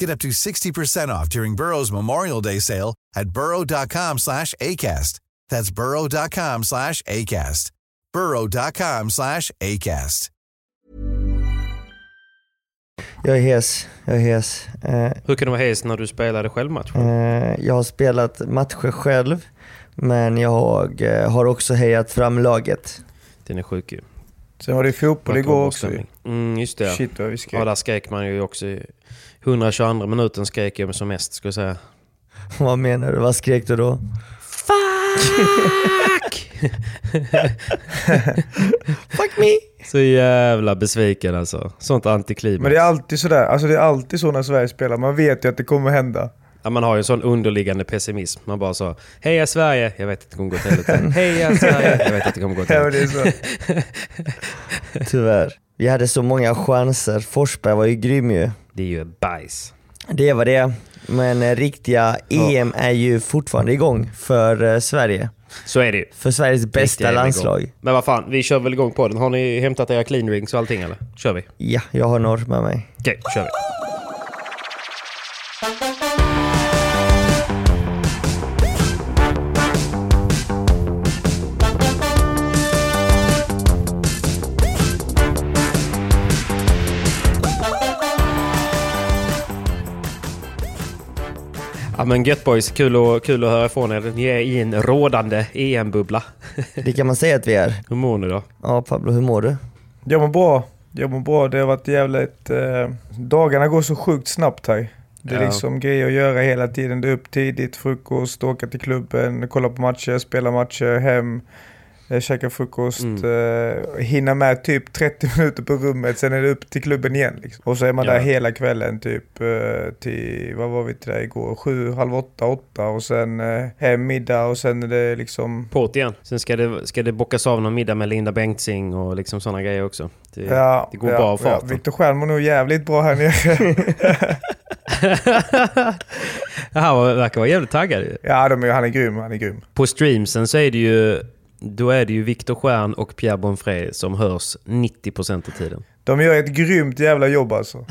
Get up to 60% off during Burrow's Memorial Day sale at burrow.com slash ACAST. That's burrow.com slash ACAST. burrow.com slash ACAST. Jag är hes, jag är hes. Eh, Hur kan du vara hes när du spelade självmatch? eh, jag har spelat matcher själv, men jag eh, har också hejat fram laget. Den är sjuk ju. Sen var det fotboll igår också. Mm, just det. Shit vad vi skrek. Ja, där skrek man ju också. I 122 minuten skrek jag som mest, ska jag säga. Vad menar du? Vad skrek du då? Fuck! Fuck me! Så jävla besviken alltså. Sånt antiklimax. Men det är alltid sådär, alltså det är alltid så när Sverige spelar. Man vet ju att det kommer hända. Ja, man har ju en sån underliggande pessimism. Man bara så Heja Sverige! Jag vet att det kommer gå åt helvete. Heja Sverige! Jag vet att det kommer gå åt helvete. det är så. Tyvärr. Vi hade så många chanser. Forsberg var ju grym ju. Det är ju bajs. Det var det. Men eh, riktiga EM är ju fortfarande igång för eh, Sverige. Så är det ju. För Sveriges bästa igång. landslag. Men vad fan, vi kör väl igång på den. Har ni hämtat era clean rings och allting eller? Kör vi. Ja, jag har norr med mig. Okej, kör vi. Ja men gött boys, kul, att- kul att höra ifrån er. Ni är i en rådande EM-bubbla. Det kan man säga att vi är. Hur mår ni då? Ja Pablo, hur mår du? Jag mår bra. Jag mår bra. Det har varit jävligt... Eh, dagarna går så sjukt snabbt här. Det är Ja. liksom grejer att göra hela tiden. Det är upp tidigt, frukost, åka till klubben, kolla på matcher, spela matcher, hem, käka frukost, eh, hinna med typ 30 minuter på rummet, sen är det upp till klubben igen. Liksom. Och så är man Ja. där hela kvällen typ eh, till, vad var vi till där igår? Sju, halv åtta, åtta och sen eh, hem middag och sen är det liksom... På't igen. Sen ska det, ska det bockas av någon middag med Linda Bengtzing och liksom sådana grejer också. Det, Ja, det går ja, bra av ja. farten. Viktor Stjern mår nog jävligt bra här nere. Han verkar vara jävligt taggad ja, de är, han är grym, han är grym. På streamsen så är det ju... Då är det ju Viktor Stjern och Pierre Bonfré som hörs 90% av tiden. De gör ett grymt jävla jobb alltså.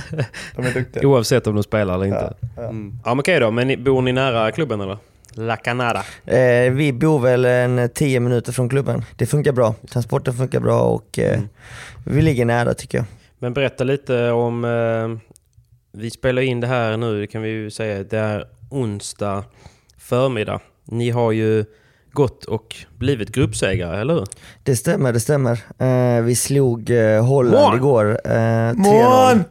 De är duktiga. Oavsett om de spelar eller inte. Ja, Ja, mm. ja men okej då. Men ni- bor ni nära klubben eller? La Canada. Eh, vi bor väl en 10 minuter från klubben. Det funkar bra. Transporten funkar bra och eh, Mm. vi ligger nära tycker jag. Men berätta lite om... Eh, vi spelar in det här nu, det kan vi ju säga. Det är onsdag förmiddag. Ni har ju gått och blivit gruppsegrare, eller hur? Det stämmer, det stämmer. Eh, vi slog eh, Holland Mål! igår. Eh, 3-0. Mån!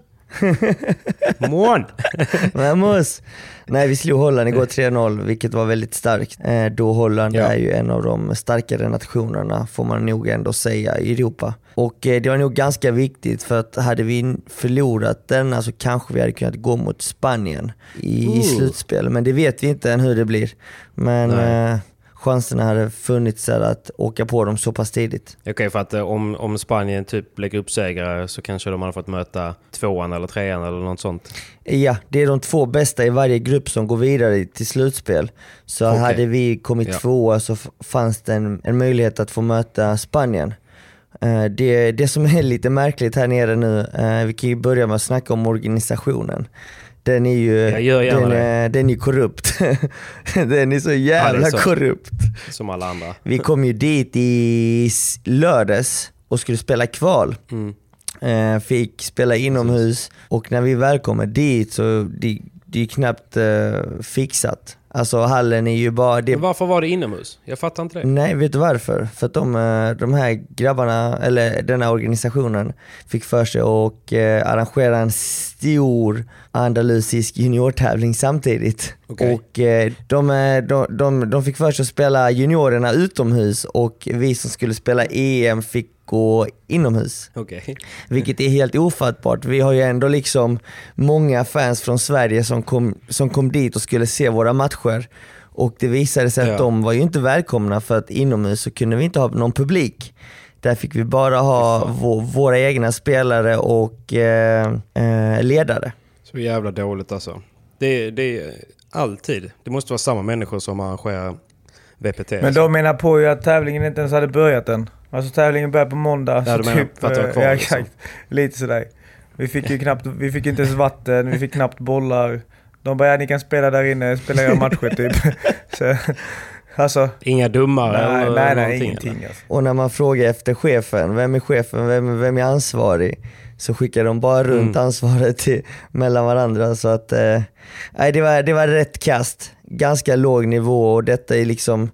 Mån! Vamos! Nej, vi slog Holland igår 3-0, vilket var väldigt starkt. Eh, då Holland Ja. är ju en av de starkare nationerna, får man nog ändå säga, i Europa. Och eh, det var nog ganska viktigt, för att hade vi förlorat denna så kanske vi hade kunnat gå mot Spanien i Ooh. slutspel. Men det vet vi inte än hur det blir. Men eh, chanserna hade funnits att åka på dem så pass tidigt. Okej, för att eh, om, om Spanien typ blir gruppsegrare så kanske de hade fått möta tvåan eller trean eller något sånt. Ja, det är de två bästa i varje grupp som går vidare till slutspel. Så Okej. hade vi kommit Ja. tvåa så fanns det en, en möjlighet att få möta Spanien. Eh, det, det som är lite märkligt här nere nu, eh, vi kan ju börja med att snacka om organisationen. Den är ju den, är, den är korrupt. den är så jävla Ja, är så. korrupt. Som alla andra. Vi kom ju dit i lördags och skulle spela kval. Mm. Eh, fick spela inomhus och när vi väl kommer dit så det, det är knappt eh, fixat. Alltså hallen är ju bara... Det, Men varför var det inomhus? Jag fattar inte det. Nej, vet du varför? För att de, eh, de här grabbarna, eller den här organisationen, fick för sig att eh, arrangera en stor andalusisk juniortävling samtidigt. Okej. Och eh, de, eh, de, de, de fick för sig att spela juniorerna utomhus och vi som skulle spela EM fick gå inomhus. Okej. Vilket är helt ofattbart. Vi har ju ändå liksom många fans från Sverige som kom, som kom dit och skulle se våra matcher. Och det visade sig Ja. att de var ju inte välkomna för att inomhus så kunde vi inte ha någon publik. Där fick vi bara ha vå, våra egna spelare och eh, eh, ledare. Så jävla dåligt alltså. Det, det alltid. Det måste vara samma människor som arrangerar VPT. Men alltså. de menar på ju att tävlingen inte ens hade börjat än. Alltså tävlingen börjar på måndag. Ja, så du menar typ, för att det var eh, kvar, ja, liksom. Lite sådär. Vi fick ju knappt, vi fick inte ens vatten, vi fick knappt bollar. De bara, ja, ni kan spela där inne, spela era matcher typ. Så, alltså, Inga dummare nej, eller nej, nej, ingenting eller? alltså. Och när man frågar efter chefen, vem är chefen, vem, vem är ansvarig? Så skickar de bara runt Mm. ansvaret till, mellan varandra. Så att, eh, nej, det, var, det var rätt kast. Ganska låg nivå och detta är liksom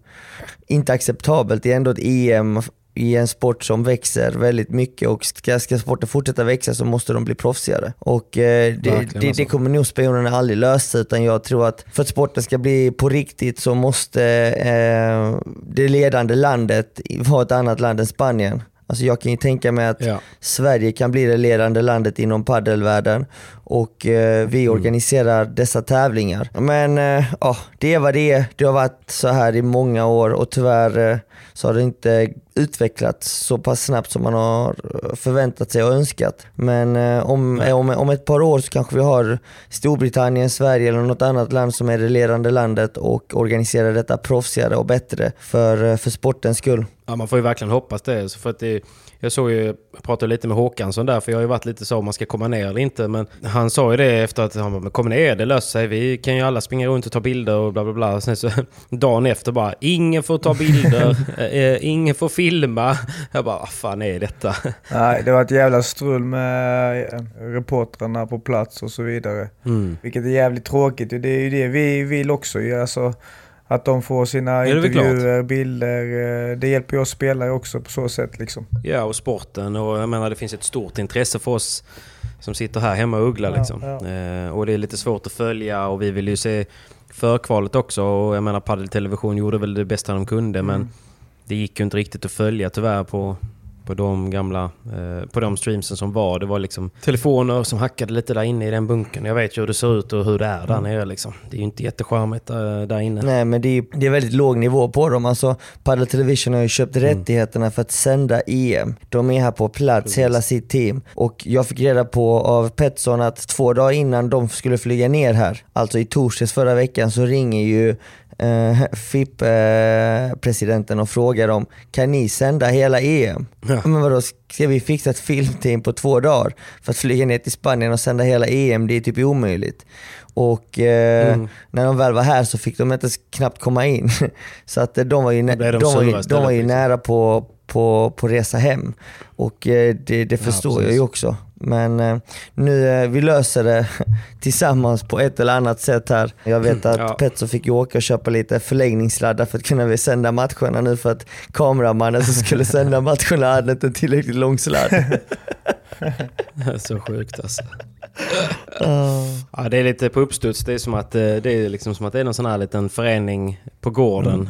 inte acceptabelt. Det är ändå ett EM i en sport som växer väldigt mycket och ska, ska sporten fortsätta växa så måste de bli proffsigare. Och eh, det, Verkligen, det, alltså. det kommer nog spionerna aldrig lösa utan jag tror att för att sporten ska bli på riktigt så måste eh, det ledande landet vara ett annat land än Spanien. Alltså jag kan ju tänka mig att Ja. Sverige kan bli det ledande landet inom paddelvärlden och eh, vi organiserar dessa tävlingar. Men eh, ja, det är vad det är. Det har varit så här i många år och tyvärr eh, så har det inte utvecklats så pass snabbt som man har eh, förväntat sig och önskat. Men eh, om, om, om ett par år så kanske vi har Storbritannien, Sverige eller något annat land som är det ledande landet och organiserar detta proffsigare och bättre för, eh, för sportens skull. Ja, man får ju verkligen hoppas det. Så För att det jag såg ju, jag pratade lite med Håkansson där, för jag har ju varit lite så om man ska komma ner eller inte. Men han sa ju det efter att han bara, "Men kom ner, det löser sig. Vi kan ju alla springa runt och ta bilder och bla bla bla. Och sen så dagen efter bara, ingen får ta bilder, eh, ingen får filma. Jag bara, vad fan är detta? Nej, det var ett jävla strul med eh, reportrarna på plats och så vidare. Mm. Vilket är jävligt tråkigt. Det är ju det vi vill också ju. Alltså, att de får sina väl intervjuer, bilder. eh, Det hjälper ju oss spelare också på så sätt liksom. Ja, och sporten. Och jag menar, det finns ett stort intresse för oss som sitter här hemma och ugglar Ja, liksom. ja. Eh, och det är lite svårt att följa och vi vill ju se förkvalet också. Och jag menar, Padel Television gjorde väl det bästa de kunde, Mm. men det gick ju inte riktigt att följa tyvärr på, på de gamla, eh, på de streamsen som var. Det var liksom telefoner som hackade lite där inne i den bunkern. Jag vet ju hur det ser ut och hur det är där nere liksom. Det är ju inte jättecharmigt eh, där inne. Nej men det är, det är väldigt låg nivå på dem. Alltså, Padel Television har ju köpt rättigheterna för att sända EM. De är här på plats, Precis. hela sitt team. Och jag fick reda på av Petson att två dagar innan de skulle flyga ner här, alltså i torsdags förra veckan, så ringer ju eh, FIP-presidenten och frågar dem, kan ni sända hela EM? Ja. Men vadå, ska vi fixa ett filmteam på två dagar för att flyga ner till Spanien och sända hela EM? Det är typ omöjligt. Och eh, Mm. när de väl var här så fick de inte knappt komma in. Så att eh, de var ju, de de var ju, de var ju liksom. nära på, på, på resa hem. Och eh, det, det förstår jag precis. ju också. Men eh, nu, eh, vi löser det tillsammans på ett eller annat sätt här. Jag vet att Ja. Petso fick ju åka och köpa lite förläggningssladdar för att kunna sända matcherna nu för att kameramannen som skulle sända matcherna hade inte tillräckligt lång sladd. Så sjukt alltså. Ah. Ja, det är lite på uppstuds. Det är som att, eh, det är liksom som att det är någon sån här liten förening på gården. Mm.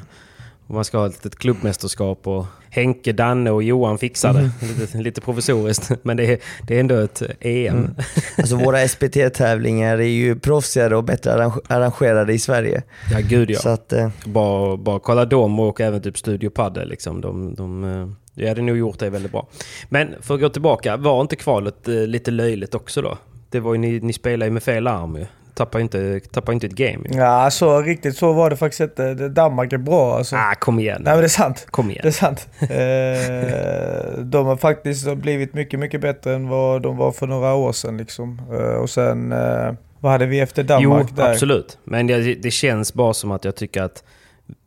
Och man ska ha ett litet klubbmästerskap och Henke, Danne och Johan fixar det. Mm. Lite, lite provisoriskt. Men det är, det är ändå ett EM. Mm. Alltså våra SPT-tävlingar är ju proffsigare och bättre arrange- arrangerade i Sverige. Ja, gud ja. Så att, eh, Bara, bara kolla dem och även typ Studio Padel. Liksom. De, de, eh, jag hade nog gjort det väldigt bra. Men för att gå tillbaka, var inte kvalet eh, lite löjligt också då? Det var ju, ni, ni spelade ju med fel arm ju. Tappar inte, tappar inte ett game. Ja, så riktigt så var det faktiskt inte. Danmark är bra alltså. Ah, kom igen. Nej men det är sant. Kom igen. Det är sant. eh, de har faktiskt blivit mycket, mycket bättre än vad de var för några år sedan liksom. Eh, och sen, eh, vad hade vi efter Danmark jo, där? absolut. Men det, det känns bara som att jag tycker att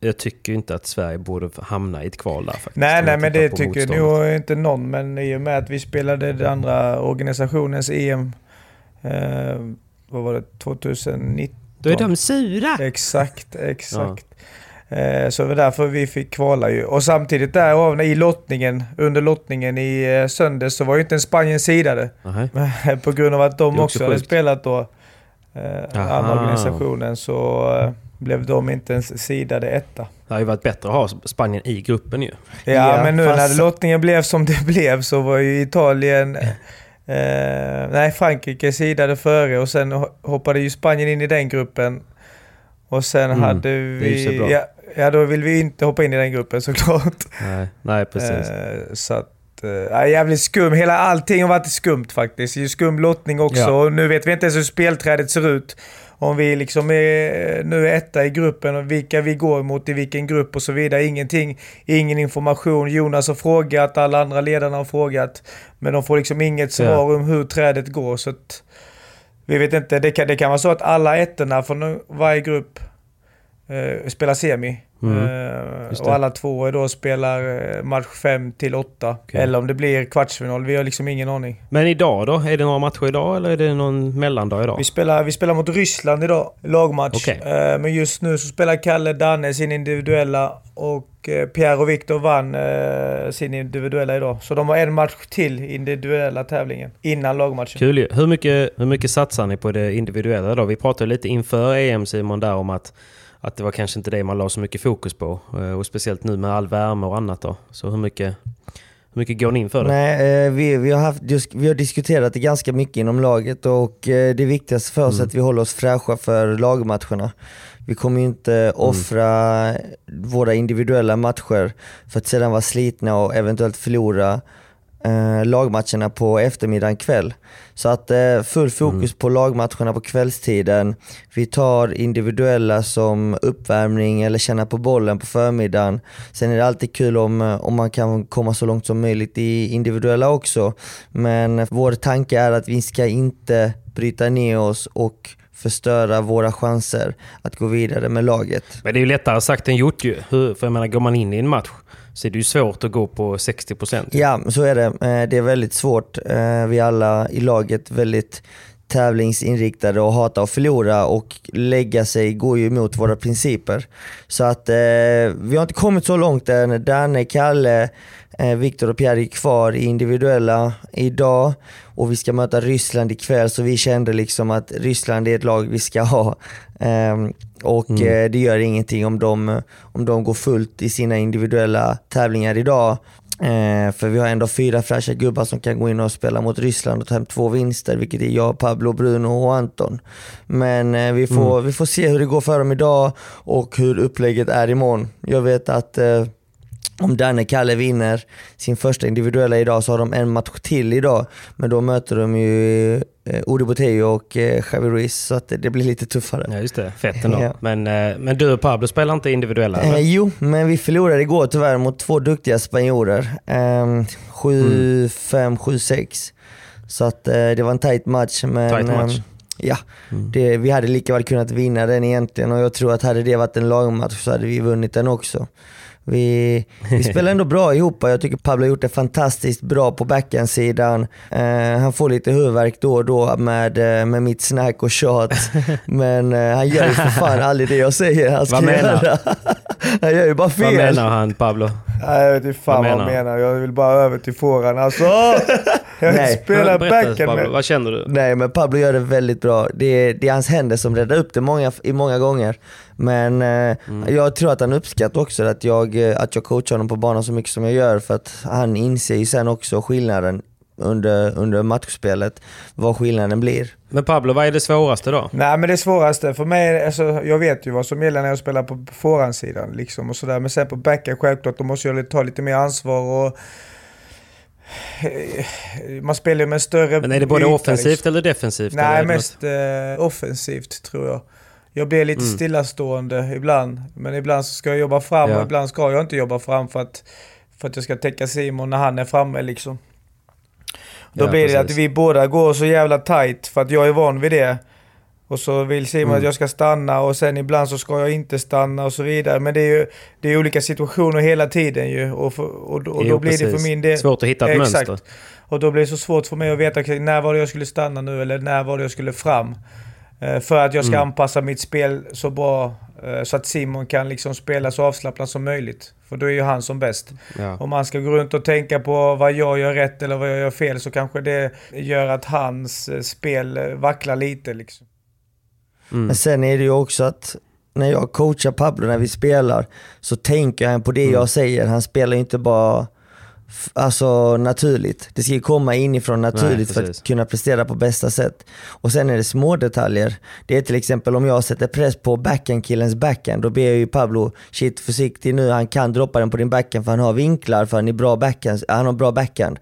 jag tycker inte att Sverige borde hamna i ett kval där faktiskt. Nej, nej men det tycker nog inte någon. Men i och med att vi spelade den andra organisationens EM, eh, vad var det, 2019? Då är de sura! Exakt, exakt. Eh, Så det var därför vi fick kvala ju. Och samtidigt där av- i lottningen, under lottningen i eh, söndags så var ju inte en Spanien sidade. På grund av att de också, också hade spelat då, eh, Aha. andra organisationen, så eh, blev de inte ens sidade etta. Det hade ju varit bättre att ha Spanien i gruppen ju. Ja, Ja, men nu fast- när lottningen blev som det blev så var ju Italien... Eh, nej, Frankrike sidade före och sen ho- hoppade ju Spanien in i den gruppen. Och sen Mm, hade vi... Ja, ja, då vill vi inte hoppa in i den gruppen såklart. Nej, nej precis. Eh, så att... Eh, jävligt skum. Hela allting har varit skumt faktiskt. Det är skum lottning också. Ja. Nu vet vi inte ens hur spelträdet ser ut. Om vi liksom är nu är etta i gruppen och vilka vi går mot i vilken grupp och så vidare. Ingenting, ingen information. Jonas har frågat, alla andra ledarna har frågat. Men de får liksom inget svar Ja. om hur trädet går. Så att, vi vet inte. Det kan, det kan vara så att alla ettorna från varje grupp eh, spelar semi. Mm. Eh, och alla två då spelar eh, match 5 till 8. Okej. Eller om det blir kvartsfinal. Vi har liksom ingen aning. Men idag då? Är det några matcher idag eller är det någon mellandag idag? Vi spelar, vi spelar mot Ryssland idag, lagmatch. Okej. Eh, men just nu så spelar Kalle Danne sin individuella och eh, Pierre och Viktor vann eh, sin individuella idag. Så de har en match till i individuella tävlingen innan lagmatchen. Kul. Hur mycket, hur mycket satsar ni på det individuella då? Vi pratade lite inför EM Simon där om att, att det var kanske inte det man la så mycket fokus på. Eh, Och speciellt nu med all värme och annat då. Så hur mycket, hur mycket går ni in för det? Nej, eh, vi, vi, har haft, vi har diskuterat det ganska mycket inom laget och eh, det viktigaste för oss är att vi håller oss fräscha för lagmatcherna. Vi kommer ju inte offra våra individuella matcher för att sedan vara slitna och eventuellt förlora eh, lagmatcherna på eftermiddagen kväll. Så att eh, full fokus på lagmatcherna på kvällstiden. Vi tar individuella som uppvärmning eller känna på bollen på förmiddagen. Sen är det alltid kul om, eh, om man kan komma så långt som möjligt i individuella också. Men vår tanke är att vi ska inte bryta ner oss och förstöra våra chanser att gå vidare med laget. Men det är ju lättare sagt än gjort ju. Hur, för jag menar, går man in i en match så är det ju svårt att gå på 60%. Ja, så är det. Eh, det är väldigt svårt. Eh, vi alla i laget väldigt tävlingsinriktade och hatar att förlora och lägga sig går ju emot våra principer. Så att eh, vi har inte kommit så långt än. Danne, Kalle, eh, Viktor och Pierre är kvar i individuella idag och vi ska möta Ryssland ikväll så vi kände liksom att Ryssland är ett lag vi ska ha. Eh, och eh, det gör ingenting om de, om de går fullt i sina individuella tävlingar idag. Eh, för vi har ändå fyra fräscha gubbar som kan gå in och spela mot Ryssland och ta hem två vinster, vilket är jag, Pablo, Bruno och Anton. Men eh, vi, får, vi får se hur det går för dem idag och hur upplägget är imorgon. Jag vet att eh, om Danne Kalle vinner sin första individuella idag så har de en match till idag. Men då möter de ju eh, Uri Botello och eh, Javi Ruiz så att det, blir lite tuffare. Ja, just det. Fett ändå. Ja. Men, eh, men du och Pablo spelar inte individuella? Eh, eller? jo, men vi förlorade igår tyvärr mot två duktiga spanjorer. Eh, 7-5, 7-6. Så att eh, det var en tight match. Men, Tight match. ehm, ja, det, vi hade lika väl kunnat vinna den egentligen och jag tror att hade det varit en lagmatch så hade vi vunnit den också. Vi, vi spelar ändå bra ihop jag tycker Pablo har gjort det fantastiskt bra på backhandsidan. Eh, han får lite huvudvärk då och då med, eh, med mitt snack och tjat. Men eh, han gör ju för fan aldrig det jag säger han ska Vad menar göra. han gör ju bara fel. Vad menar han Pablo? Nej, jag vet inte fan Vad vad han menar menar. Jag vill bara över till fåran. Alltså! Jag vill Nej. spela backhand med... vad känner du? Nej men Pablo gör det väldigt bra. Det är, det är hans händer som räddar upp det många, i många gånger. Men eh, jag tror att han uppskattar också att jag, eh, att jag coachar honom på banan så mycket som jag gör för att han inser ju sen också skillnaden under, under matchspelet, vad skillnaden blir. Men Pablo, vad är det svåraste då? Nej men det svåraste för mig, är- alltså, jag vet ju vad som gäller när jag spelar på forehandsidan liksom och sådär. Men sen på backhand självklart, då måste jag ta lite mer ansvar och Man spelar ju med en större Men är det både yta, offensivt liksom. eller defensivt? eller Nej, det mest eh, offensivt tror jag. Jag blir lite Mm. stillastående ibland. Men ibland så ska jag jobba fram Ja. och ibland ska jag inte jobba fram för att, för att jag ska täcka Simon när han är framme liksom. Då Ja, blir det att precis. vi båda går så jävla tight för att jag är van vid det. Och så vill Simon Mm. att jag ska stanna och sen ibland så ska jag inte stanna och så vidare. Men det är ju det är olika situationer hela tiden ju. Och, för, och, och då Jo, blir det för precis. min del... Svårt att hitta ett Exakt. mönster. Och då blir det så svårt för mig att veta när var det jag skulle stanna nu eller när var det jag skulle fram. Eh, För att jag ska Mm. anpassa mitt spel så bra eh, så att Simon kan liksom spela så avslappnat som möjligt. För då är ju han som bäst. Ja. Om man ska gå runt och tänka på vad jag gör rätt eller vad jag gör fel så kanske det gör att hans eh, spel vacklar lite liksom. Mm. Men sen är det ju också att när jag coachar Pablo när vi spelar så tänker han på det Mm. jag säger. Han spelar ju inte bara alltså, naturligt. Det ska ju komma inifrån naturligt för precis. att kunna prestera på bästa sätt. Och sen är det små detaljer. Det är till exempel om jag sätter press på backhandkillens backhand, då ber jag ju Pablo, shit försiktig nu, han kan droppa den på din backhand för han har vinklar, för han, är bra backhand, han har bra backhand.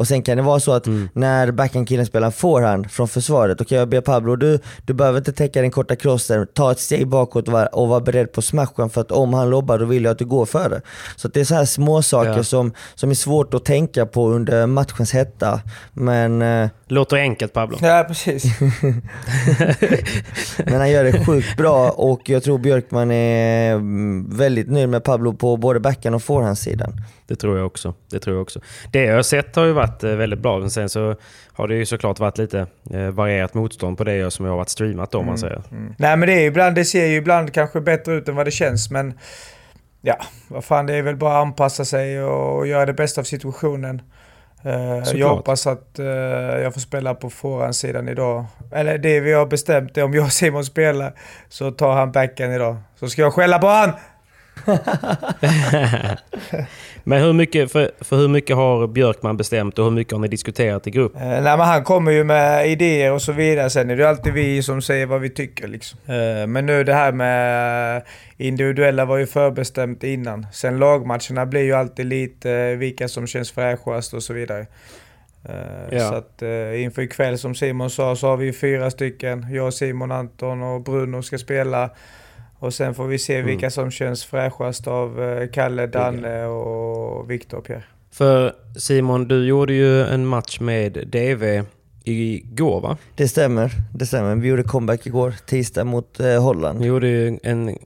Och sen kan det vara så att Mm. när backhandkillen spelar forehand från försvaret, då kan jag be Pablo, du, du behöver inte täcka den korta crossen, ta ett steg bakåt och var, och var beredd på smashen för att om han lobbar då vill jag att du går före. Så att det är så här små saker Ja. som, som är svårt att tänka på under matchens hetta. Men, eh, Låter enkelt Pablo. Ja, precis. men han gör det sjukt bra och jag tror Björkman är mm, väldigt nöjd med Pablo på både backhand och forehandsidan. Det tror jag också. Det tror jag också. Det jag har sett har ju varit eh, väldigt bra. Men sen så har det ju såklart varit lite eh, varierat motstånd på det som jag har varit streamat om man säger. Nej men det är ju ibland, det ser ju ibland kanske bättre ut än vad det känns men ja, vad fan det är väl bara att anpassa sig och göra det bästa av situationen. Eh, jag Såklart. hoppas att jag får spela på forehandsidan idag. Eller det vi har bestämt är om jag och Simon spelar så tar han backen idag. Så ska jag skälla på han! Men hur mycket, för, för hur mycket har Björkman bestämt och hur mycket har ni diskuterat i grupp? Eh, nej men han kommer ju med idéer och så vidare. Sen är det alltid vi som säger vad vi tycker liksom. Eh, men nu det här med individuella var ju förbestämt innan. Sen lagmatcherna blir ju alltid lite eh, vilka som känns fräschast och så vidare. Eh, Ja. Så att eh, inför ikväll som Simon sa så har vi fyra stycken. Jag, Simon, Anton och Bruno ska spela. Och sen får vi se Mm. vilka som känns fräschast av eh, Kalle, Danne och Viktor och Pierre. För Simon, du gjorde ju en match med DV igår va? Det stämmer, det stämmer. Vi gjorde comeback igår, tisdag mot eh, Holland. Ni gjorde ju en,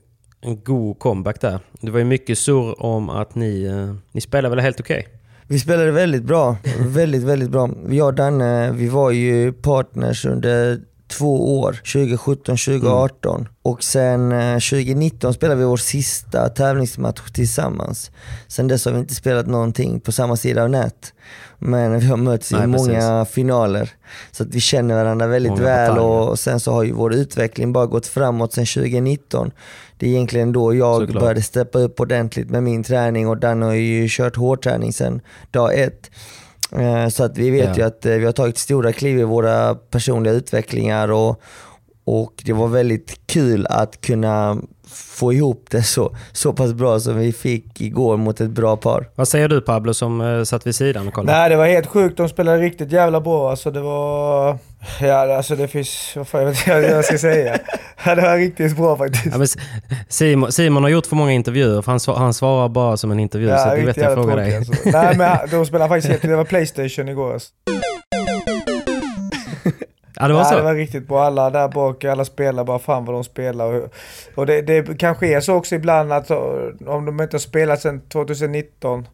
en god comeback där. Det var ju mycket surr om att ni, eh, ni spelade väl helt okej? Vi spelade väldigt bra, väldigt, väldigt bra. Jag och Danne, vi var ju partners under två år, 2017-2018. Och sen eh, 2019 spelade vi vår sista tävlingsmatch tillsammans. Sen dess har vi inte spelat någonting på samma sida av nät. Men vi har mötts i Nej, många finaler. Så att vi känner varandra väldigt Många väl och sen så har ju vår utveckling bara gått framåt sen 2019. Det är egentligen då jag Såklart. började steppa upp ordentligt med min träning och Danne har ju kört hårdträning sen dag ett. Eh, Så att vi vet Ja. ju att eh, vi har tagit stora kliv i våra personliga utvecklingar och, och det var väldigt kul att kunna få ihop det så, så pass bra som vi fick igår mot ett bra par. Vad säger du Pablo som eh, satt vid sidan och kollade? Nej, det var helt sjukt. De spelade riktigt jävla bra. Alltså det var... Ja, alltså det finns... Vad fan jag vet inte vad jag ska säga. Ja, det var riktigt bra faktiskt. Ja, Simon, Simon har gjort för många intervjuer, för han, svar, han svarar bara som en intervju. så det vet jag frågar dig. Alltså. Nej, men de spelade faktiskt helt... Det var Playstation igår. Alltså. Ja, det var ja, så? det var riktigt bra. Alla där bak, alla spelar bara fan vad de spelar. Och, och det, det kanske är så också ibland att om de inte har spelat sedan 2019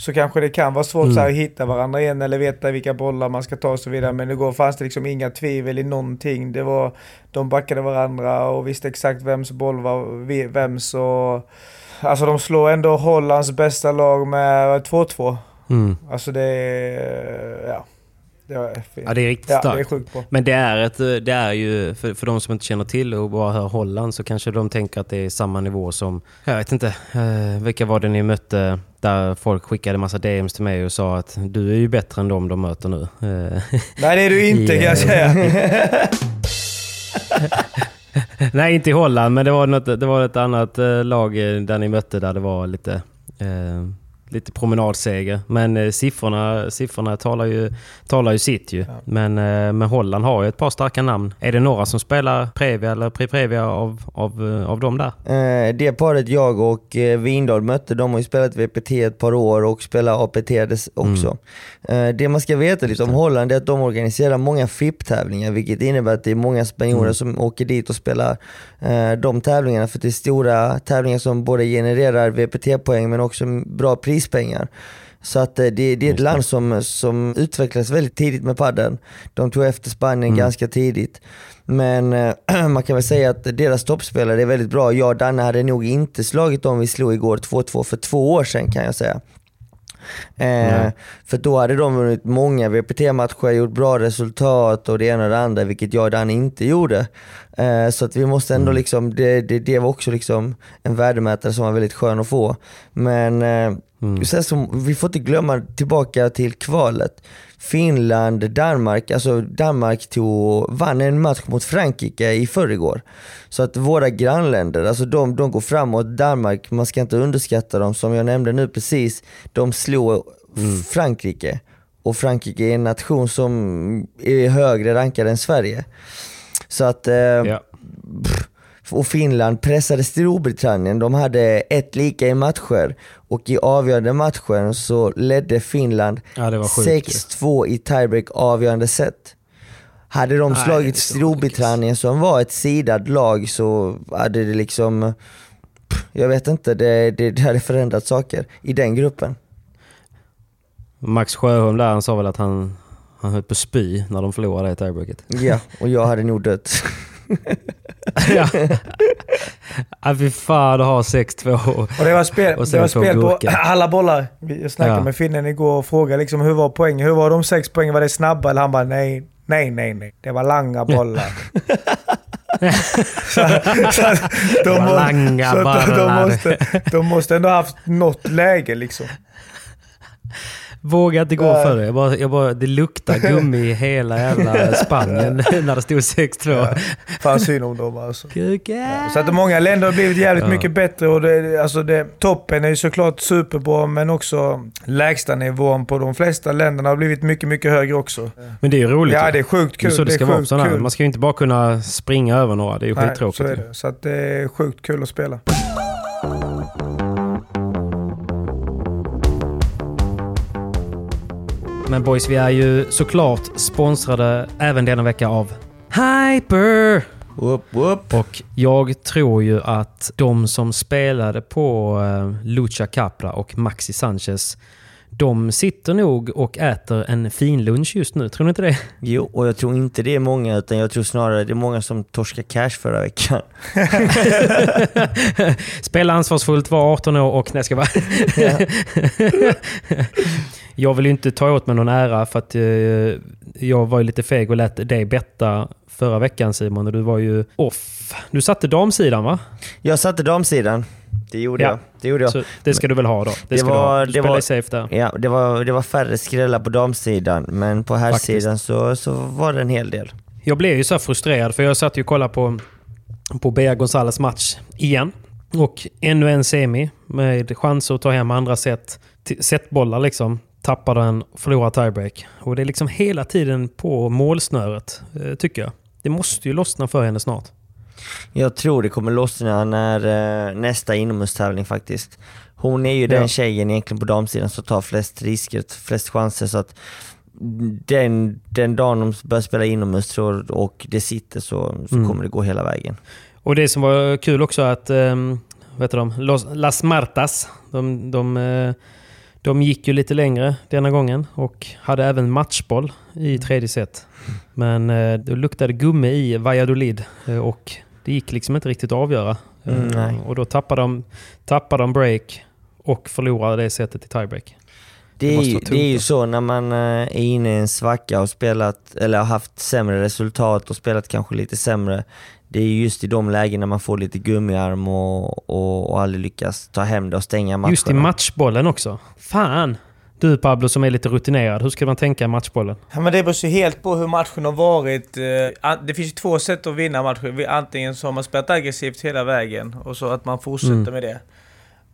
så kanske det kan vara svårt Mm. att hitta varandra igen eller veta vilka bollar man ska ta och så vidare. Men igår fanns det liksom inga tvivel i någonting. Det var, de backade varandra och visste exakt vems boll var vems och... Alltså de slår ändå Hollands bästa lag med 2-2. Mm. Alltså det är... Ja. Det var fint. Ja, det är riktigt Ja, starkt. det är. Men det är, ett, det är ju, för, för de som inte känner till och bara hör Holland så kanske de tänker att det är samma nivå som, jag vet inte, eh, vilka var det ni mötte där folk skickade massa DMs till mig och sa att du är ju bättre än dem de möter nu. Eh, Nej det är du inte kan jag säga. Nej, inte i Holland, men det var, något, det var ett annat eh, lag eh, där ni mötte där det var lite... Eh, lite promenadseger. Men eh, siffrorna, siffrorna talar, ju, talar ju sitt ju. Ja. Men, eh, men Holland har ju ett par starka namn. Är det några som spelar Previa eller Pre-Previa av, av, av dem där? Eh, det paret jag och eh, Windahl mötte, de har ju spelat VPT ett par år och spelar APT också. Mm. Eh, det man ska veta lite om Holland är att de organiserar många FIP-tävlingar, vilket innebär att det är många spanjorer mm. som åker dit och spelar eh, de tävlingarna. För det är stora tävlingar som både genererar VPT-poäng men också bra prispengar. Så att eh, det, det är ett land som, som utvecklades väldigt tidigt med padden. De tog efter Spanien mm. ganska tidigt. Men äh, man kan väl säga att deras toppspelare är väldigt bra. Jag och Danne hade nog inte slagit dem vi slog igår 2-2 för två år sedan kan jag säga. Eh, för då hade de vunnit många VPT-matcher, gjort bra resultat och det ena och det andra, vilket jag och Dan inte gjorde. Eh, så att vi måste ändå mm. liksom, det, det, det, var också liksom en värdemätare som var väldigt skön att få. Men eh, mm. sen så, vi får inte glömma tillbaka till kvalet. Finland, Danmark, alltså Danmark tog, vann en match mot Frankrike i förrgår. Så att våra grannländer, alltså de, de går framåt. Danmark, man ska inte underskatta dem, som jag nämnde nu precis, de slog mm. Frankrike. Och Frankrike är en nation som är högre rankad än Sverige. Så att... Eh, ja. Och Finland pressade Storbritannien. De hade ett lika i matcher och i avgörande matchen så ledde Finland ja, 6-2 i tiebreak avgörande set. Hade de Nej, slagit Storbritannien som var ett sidad lag så hade det liksom, jag vet inte, det, det, det hade förändrat saker i den gruppen. Max Sjöholm där, han sa väl att han, han höll på spy när de förlorade det tiebreaket. Ja, och jag hade nog dött. ja. ja, fy fan att ha 6-2 och det var spel, det var spel på alla bollar. Jag snackade ja. med finnen igår och frågade liksom, hur var poängen? Hur var de sex poängen? Var det snabba? Eller han bara nej, nej, nej, nej. Det var långa bollar. så, så, de, må, långa så de, de, måste, de måste ändå haft något läge liksom. Vågar inte gå för det. Jag bara, jag bara, det luktar gummi i hela jävla Spanien när det stod 6-2. Ja, fan synd om dem alltså. Ja, så att många länder har blivit jävligt ja. mycket bättre och det, alltså det, toppen är ju såklart superbra men också lägsta nivån på de flesta länderna har blivit mycket, mycket högre också. Men det är ju roligt. Ja, det är sjukt kul. Det är så det, ska vara sådana Man ska ju inte bara kunna springa över några. Det är ju skittråkigt. så är det. Så att det är sjukt kul att spela. Men boys, vi är ju såklart sponsrade även denna vecka av Hyper! Whoop, whoop. Och jag tror ju att de som spelade på uh, Lucha Capra och Maxi Sanchez de sitter nog och äter en fin lunch just nu, tror ni inte det? Jo, och jag tror inte det är många, utan jag tror snarare det är många som torskade cash förra veckan. Spela ansvarsfullt, var 18 år och... Nej, ska vara. jag vill ju inte ta åt mig någon ära för att eh, jag var ju lite feg och lät dig betta förra veckan Simon och du var ju off. Du satte damsidan va? Jag satte damsidan. Det gjorde ja. jag. Det gjorde jag. Så det ska du väl ha då? Det, det var, du, du det var, safe där. Ja, det var, det var färre skrällar på damsidan, men på herrsidan så, så var det en hel del. Jag blev ju så frustrerad, för jag satt ju och kollade på, på Bea Gonzales match igen. Och ännu en semi med chanser att ta hem andra set. Setbollar liksom. Tappar den, förlorar tiebreak. Och det är liksom hela tiden på målsnöret, eh, tycker jag. Det måste ju lossna för henne snart. Jag tror det kommer lossna när uh, nästa inomhustävling faktiskt. Hon är ju ja. den tjejen egentligen på damsidan som tar flest risker, flest chanser. Så att den, den dagen de börjar spela inomhus tror, och det sitter så, så mm. kommer det gå hela vägen. Och det som var kul också att, um, vet de, Los, Las Martas, de, de, uh, de gick ju lite längre denna gången och hade även matchboll i tredje set. Men uh, det luktade gummi i Valladolid uh, och det gick liksom inte riktigt att avgöra. Mm, eh, och då tappade de, tappade de break och förlorade det sättet i tiebreak. Det, det, är, det är ju så när man eh, är inne i en svacka och spelat, eller har haft sämre resultat och spelat kanske lite sämre. Det är just i de lägena man får lite gummiarm och, och, och aldrig lyckas ta hem det och stänga matchen. Just i matchbollen också. Fan! Du Pablo som är lite rutinerad, hur ska man tänka i matchbollen? Ja, men det beror ju helt på hur matchen har varit. Eh, det finns ju två sätt att vinna matcher. Antingen så har man spelat aggressivt hela vägen och så att man fortsätter mm. med det.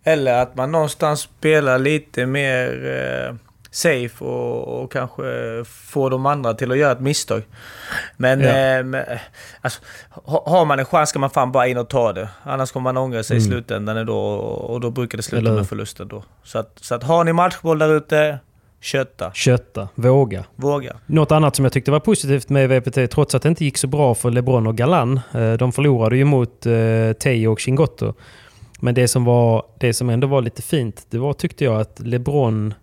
Eller att man någonstans spelar lite mer eh, safe och, och kanske får de andra till att göra ett misstag. Men, Ja. eh, men, alltså, ha- har man en chans ska man fan bara in och ta det. Annars kommer man ångra sig i Mm. slutändan då och då brukar det sluta Eller med förlusten då. Så att, så att har ni matchboll där ute, kötta. Kötta, våga. Våga. Något annat som jag tyckte var positivt med VPT, trots att det inte gick så bra för LeBron och Galan. eh, De förlorade ju mot eh, Teo och Chingotto. Men det som, var, det som ändå var lite fint, det var tyckte jag att LeBron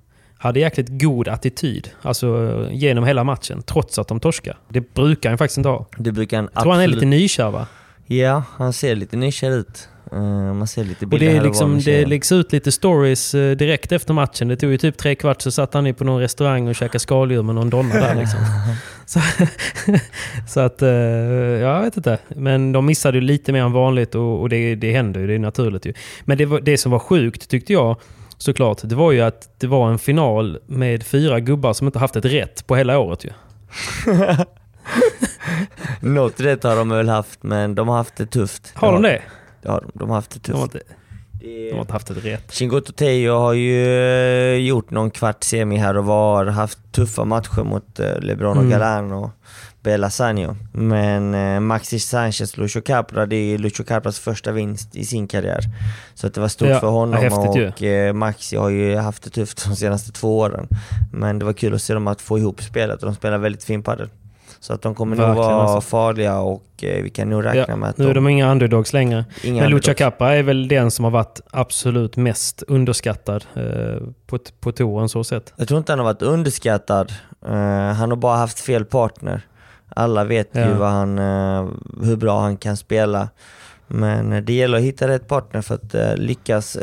hade jäkligt god attityd. Alltså genom hela matchen, trots att de torskar. Det brukar han faktiskt inte ha. Det brukar han Jag tror han är absolut- lite nykär va? Ja, han ser lite nykär ut. Eh, man ser lite Och bilder det, är och var liksom, det läggs ut lite stories eh, direkt efter matchen. Det tog ju typ tre kvart så satt han på någon restaurang och käkade skaldjur med någon donna där liksom. så, så att, eh, ja, jag vet inte. Men de missade ju lite mer än vanligt och, och det, det händer ju, det är naturligt ju. Men det, var, det som var sjukt tyckte jag såklart, det var ju att det var en final med fyra gubbar som inte haft ett rätt på hela året ju. Något rätt har de väl haft, men de har haft det tufft. Har de det? Ja, de har haft det De har tufft. inte, de har inte haft ett rätt. Chingoto Teo har ju eh, gjort någon kvart semi här och var, haft tuffa matcher mot eh, LeBron och Mm. Galan och Bela Sanio. Men eh, Maxi Sanchez, Lucho Capra, det är Lucho Capras första vinst i sin karriär. Så att det var stort Ja, för honom och eh, Maxi har ju haft det tufft de senaste två åren. Men det var kul att se dem att få ihop spelet och de spelar väldigt fin padel. Så att de kommer nog Verkligen, vara alltså. farliga och eh, vi kan nog räkna Ja, med att nu är de inga underdogs längre. inga Men underdogs. Kappa är väl den som har varit absolut mest underskattad eh, på, på touren så sett. Jag tror inte han har varit underskattad. Eh, han har bara haft fel partner. Alla vet ju Ja. vad han, eh, hur bra han kan spela. Men eh, det gäller att hitta rätt partner för att eh, lyckas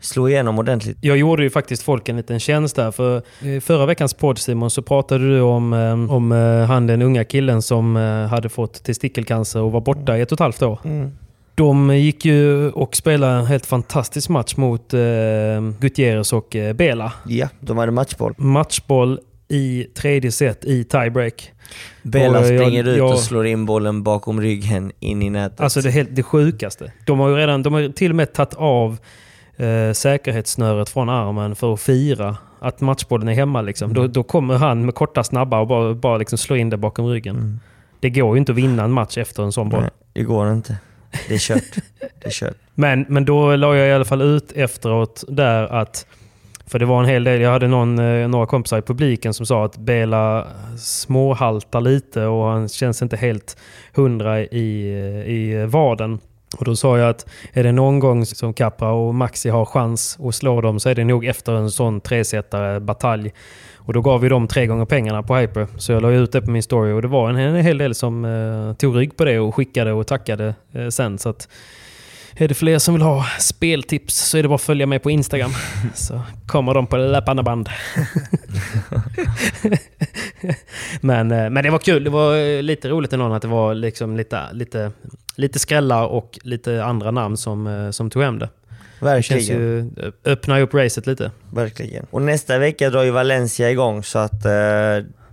slå igenom ordentligt. Jag gjorde ju faktiskt folk en liten tjänst där. För i förra veckans podd Simon så pratade du om, om han den unga killen som hade fått testikelcancer och var borta i ett och ett halvt år. De gick ju och spelade en helt fantastisk match mot eh, Gutierrez och eh, Bela. Ja, de hade matchboll. Matchboll i tredje set i tiebreak. Bela Och jag- springer ut jag- och slår in bollen bakom ryggen in i nätet. Alltså det, helt, det sjukaste. De har ju redan, de har till och med tagit av eh, säkerhetssnöret från armen för att fira att matchbollen är hemma. Liksom. Mm. Då, då kommer han med korta snabba och bara, bara liksom slå in det bakom ryggen. Mm. Det går ju inte att vinna en match efter en sån boll. Nej, det går inte. Det är kört. det är kört. Men, men då la jag i alla fall ut efteråt där att för det var en hel del, jag hade någon, eh, några kompisar i publiken som sa att Bela småhaltar lite och han känns inte helt hundra i, eh, i vaden. Och då sa jag att är det någon gång som Capra och Maxi har chans att slå dem så är det nog efter en sån tresetare batalj. Och då gav vi dem tre gånger pengarna på Hyper. Så jag la ut det på min story och det var en, en hel del som eh, tog rygg på det och skickade och tackade eh, sen. Så att är det fler som vill ha speltips så är det bara att följa mig på Instagram. Så kommer de på löpande band. men, eh, men det var kul. Det var eh, lite roligt ändå att det var liksom lite, lite, lite skrällar och lite andra namn som, eh, som tog hem det. Det Verkligen. ju... eh, Öppna upp racet lite. Verkligen. Och nästa vecka drar ju Valencia igång så att eh,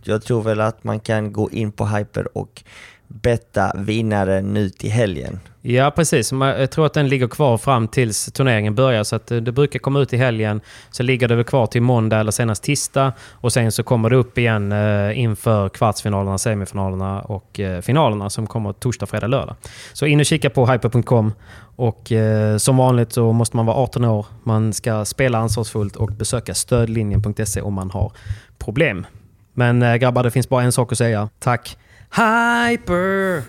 jag tror väl att man kan gå in på Hyper och betta vinnaren nu till helgen. Ja, precis. Jag tror att den ligger kvar fram tills turneringen börjar. Så att eh, det brukar komma ut i helgen. Så ligger det väl kvar till måndag eller senast tisdag. Och sen så kommer det upp igen eh, inför kvartsfinalerna, semifinalerna och eh, finalerna som kommer torsdag, fredag, lördag. Så in och kika på hyper.com. Och som vanligt så måste man vara 18 år. Man ska spela ansvarsfullt och besöka stödlinjen.se om man har problem. Men grabbar, det finns bara en sak att säga. Tack Hyper!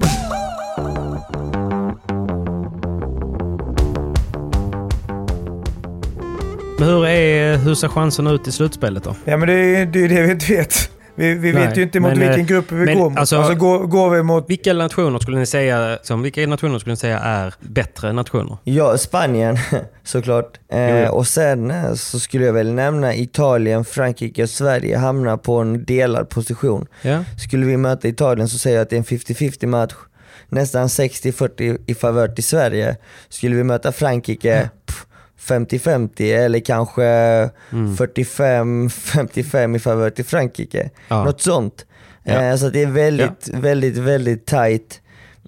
Men hur, är, hur ser chanserna ut i slutspelet då? Ja men det är det, är det vi inte vet. Vi, vi Nej, vet ju inte mot men, vilken eh, grupp vi men går mot. alltså- Alltså, går, går vi mot... Vilka nationer skulle ni säga, som, vilka nationer skulle ni säga är bättre nationer? Ja, Spanien såklart. Eh, och sen eh, så skulle jag väl nämna Italien, Frankrike och Sverige hamnar på en delad position. Ja. Skulle vi möta Italien så säger jag att det är en 50-50 match. Nästan 60-40 i favör till Sverige. Skulle vi möta Frankrike pff, 50-50 eller kanske 45-55 i favör till Frankrike. Ja. Något sånt. Ja. Eh, så det är väldigt, väldigt, väldigt tight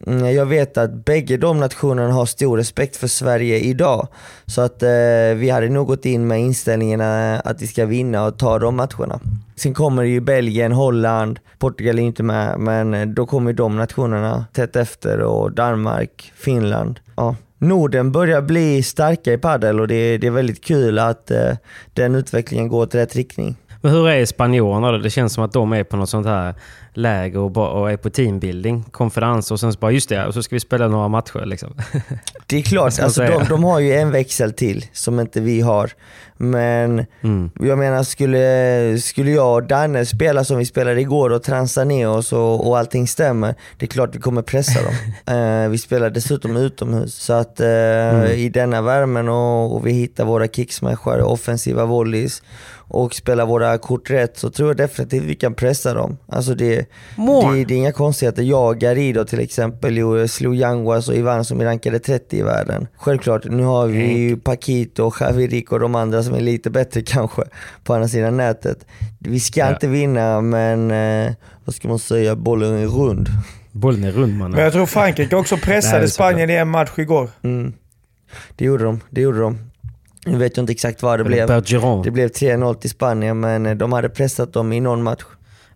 mm, jag vet att bägge de nationerna har stor respekt för Sverige idag. Så att eh, vi hade nog gått in med inställningen att vi ska vinna och ta de matcherna. Sen kommer ju Belgien, Holland, Portugal är inte med, men då kommer de nationerna tätt efter och Danmark, Finland. Ja. Norden börjar bli starka i padel och det, det är väldigt kul att eh, den utvecklingen går åt rätt riktning. Men hur är spanjorerna då? Det känns som att de är på något sånt här läger och, och är på teambuilding, konferens och sen så bara just det, och så ska vi spela några matcher liksom. Det är klart, alltså, de, de, har ju en växel till som inte vi har. Men mm. jag menar, skulle, skulle jag och Danne spela som vi spelade igår och transa ner oss och, och allting stämmer, det är klart vi kommer pressa dem. uh, vi spelar dessutom utomhus, så att uh, mm. i denna värmen och, och vi hittar våra kicksmashar, offensiva volleys och spelar våra kort rätt så tror jag definitivt vi kan pressa dem. Alltså det, det, det är inga konstigheter. Jag, Garido till exempel, slog Yanguas och Ivan som är rankade 30 i världen. Självklart, nu har vi ju Paquito, Javirik och de andra som är lite bättre kanske på andra sidan nätet. Vi ska ja. inte vinna men eh, vad ska man säga, bollen är rund. Bollen är rund mannen. Men jag tror Frankrike också pressade Spanien i en match igår. Mm. Det gjorde de. Det gjorde de. Nu vet jag inte exakt vad det blev. Bergeron. Det blev 3-0 till Spanien, men eh, de hade pressat dem i någon match.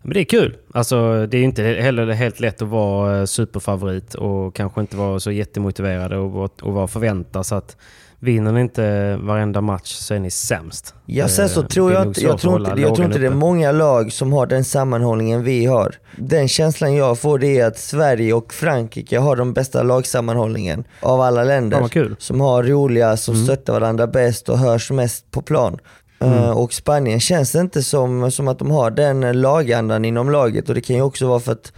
Men det är kul. Alltså, det är inte heller helt lätt att vara eh, superfavorit och kanske inte vara så jättemotiverad och, och vara förväntad. Så att Vinner ni inte varenda match så är ni sämst. Ja, sen så eh, tror jag inte, jag tror inte, jag tror inte det är många lag som har den sammanhållningen vi har. Den känslan jag får det är att Sverige och Frankrike har de bästa lagsammanhållningen av alla länder. Ja, som har roliga, som mm. stöttar varandra bäst och hörs mest på plan. Mm. Uh, och Spanien känns det inte som, som att de har den lagandan inom laget och det kan ju också vara för att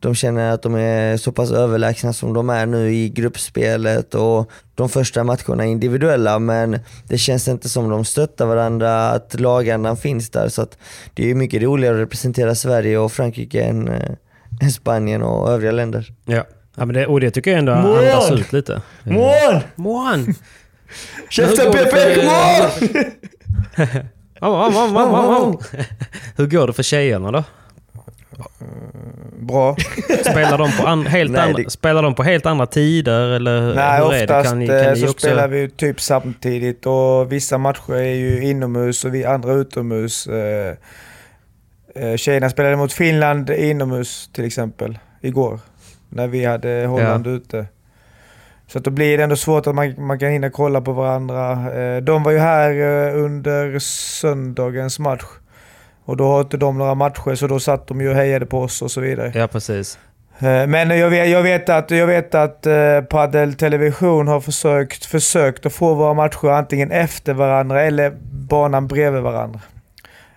de känner att de är så pass överlägsna som de är nu i gruppspelet och de första matcherna individuella men det känns inte som de stöttar varandra, att lagandan finns där. Så det är mycket roligare att representera Sverige och Frankrike än, äh, Spanien och övriga länder. Ja, ja men det, och det tycker jag ändå Mån! andas ut lite. Mån! Mån! Käften Pepe, mån! Hur går det för tjejerna då? Bra. Spelar de på, an, helt Nej, andra, det... spelar de på helt andra tider? Eller Nej, oftast kan ni, kan eh, så också... spelar vi typ samtidigt och vissa matcher är ju inomhus och vi andra utomhus. Eh, eh, tjejerna spelade mot Finland inomhus till exempel, igår. När vi hade Holland ja. ute. Så att då blir det ändå svårt att man, man kan hinna kolla på varandra. De var ju här under söndagens match. Och då har inte de några matcher, så då satt de ju och hejade på oss och så vidare. Ja, precis. Eh, men jag vet, jag vet att, jag vet att eh, Padel Television har försökt, försökt att få våra matcher antingen efter varandra eller banan bredvid varandra.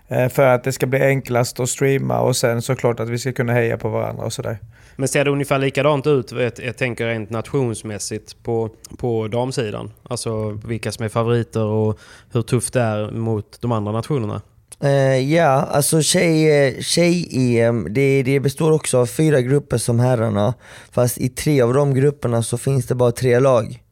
Eh, för att det ska bli enklast att streama och sen såklart att vi ska kunna heja på varandra och sådär. Men ser det ungefär likadant ut, jag tänker rent nationsmässigt, på, på damsidan? Alltså vilka som är favoriter och hur tufft det är mot de andra nationerna? Uh, ja, alltså tjej-EM tjej eh, det, det består också av fyra grupper som herrarna. Fast i tre av de grupperna så finns det bara tre lag.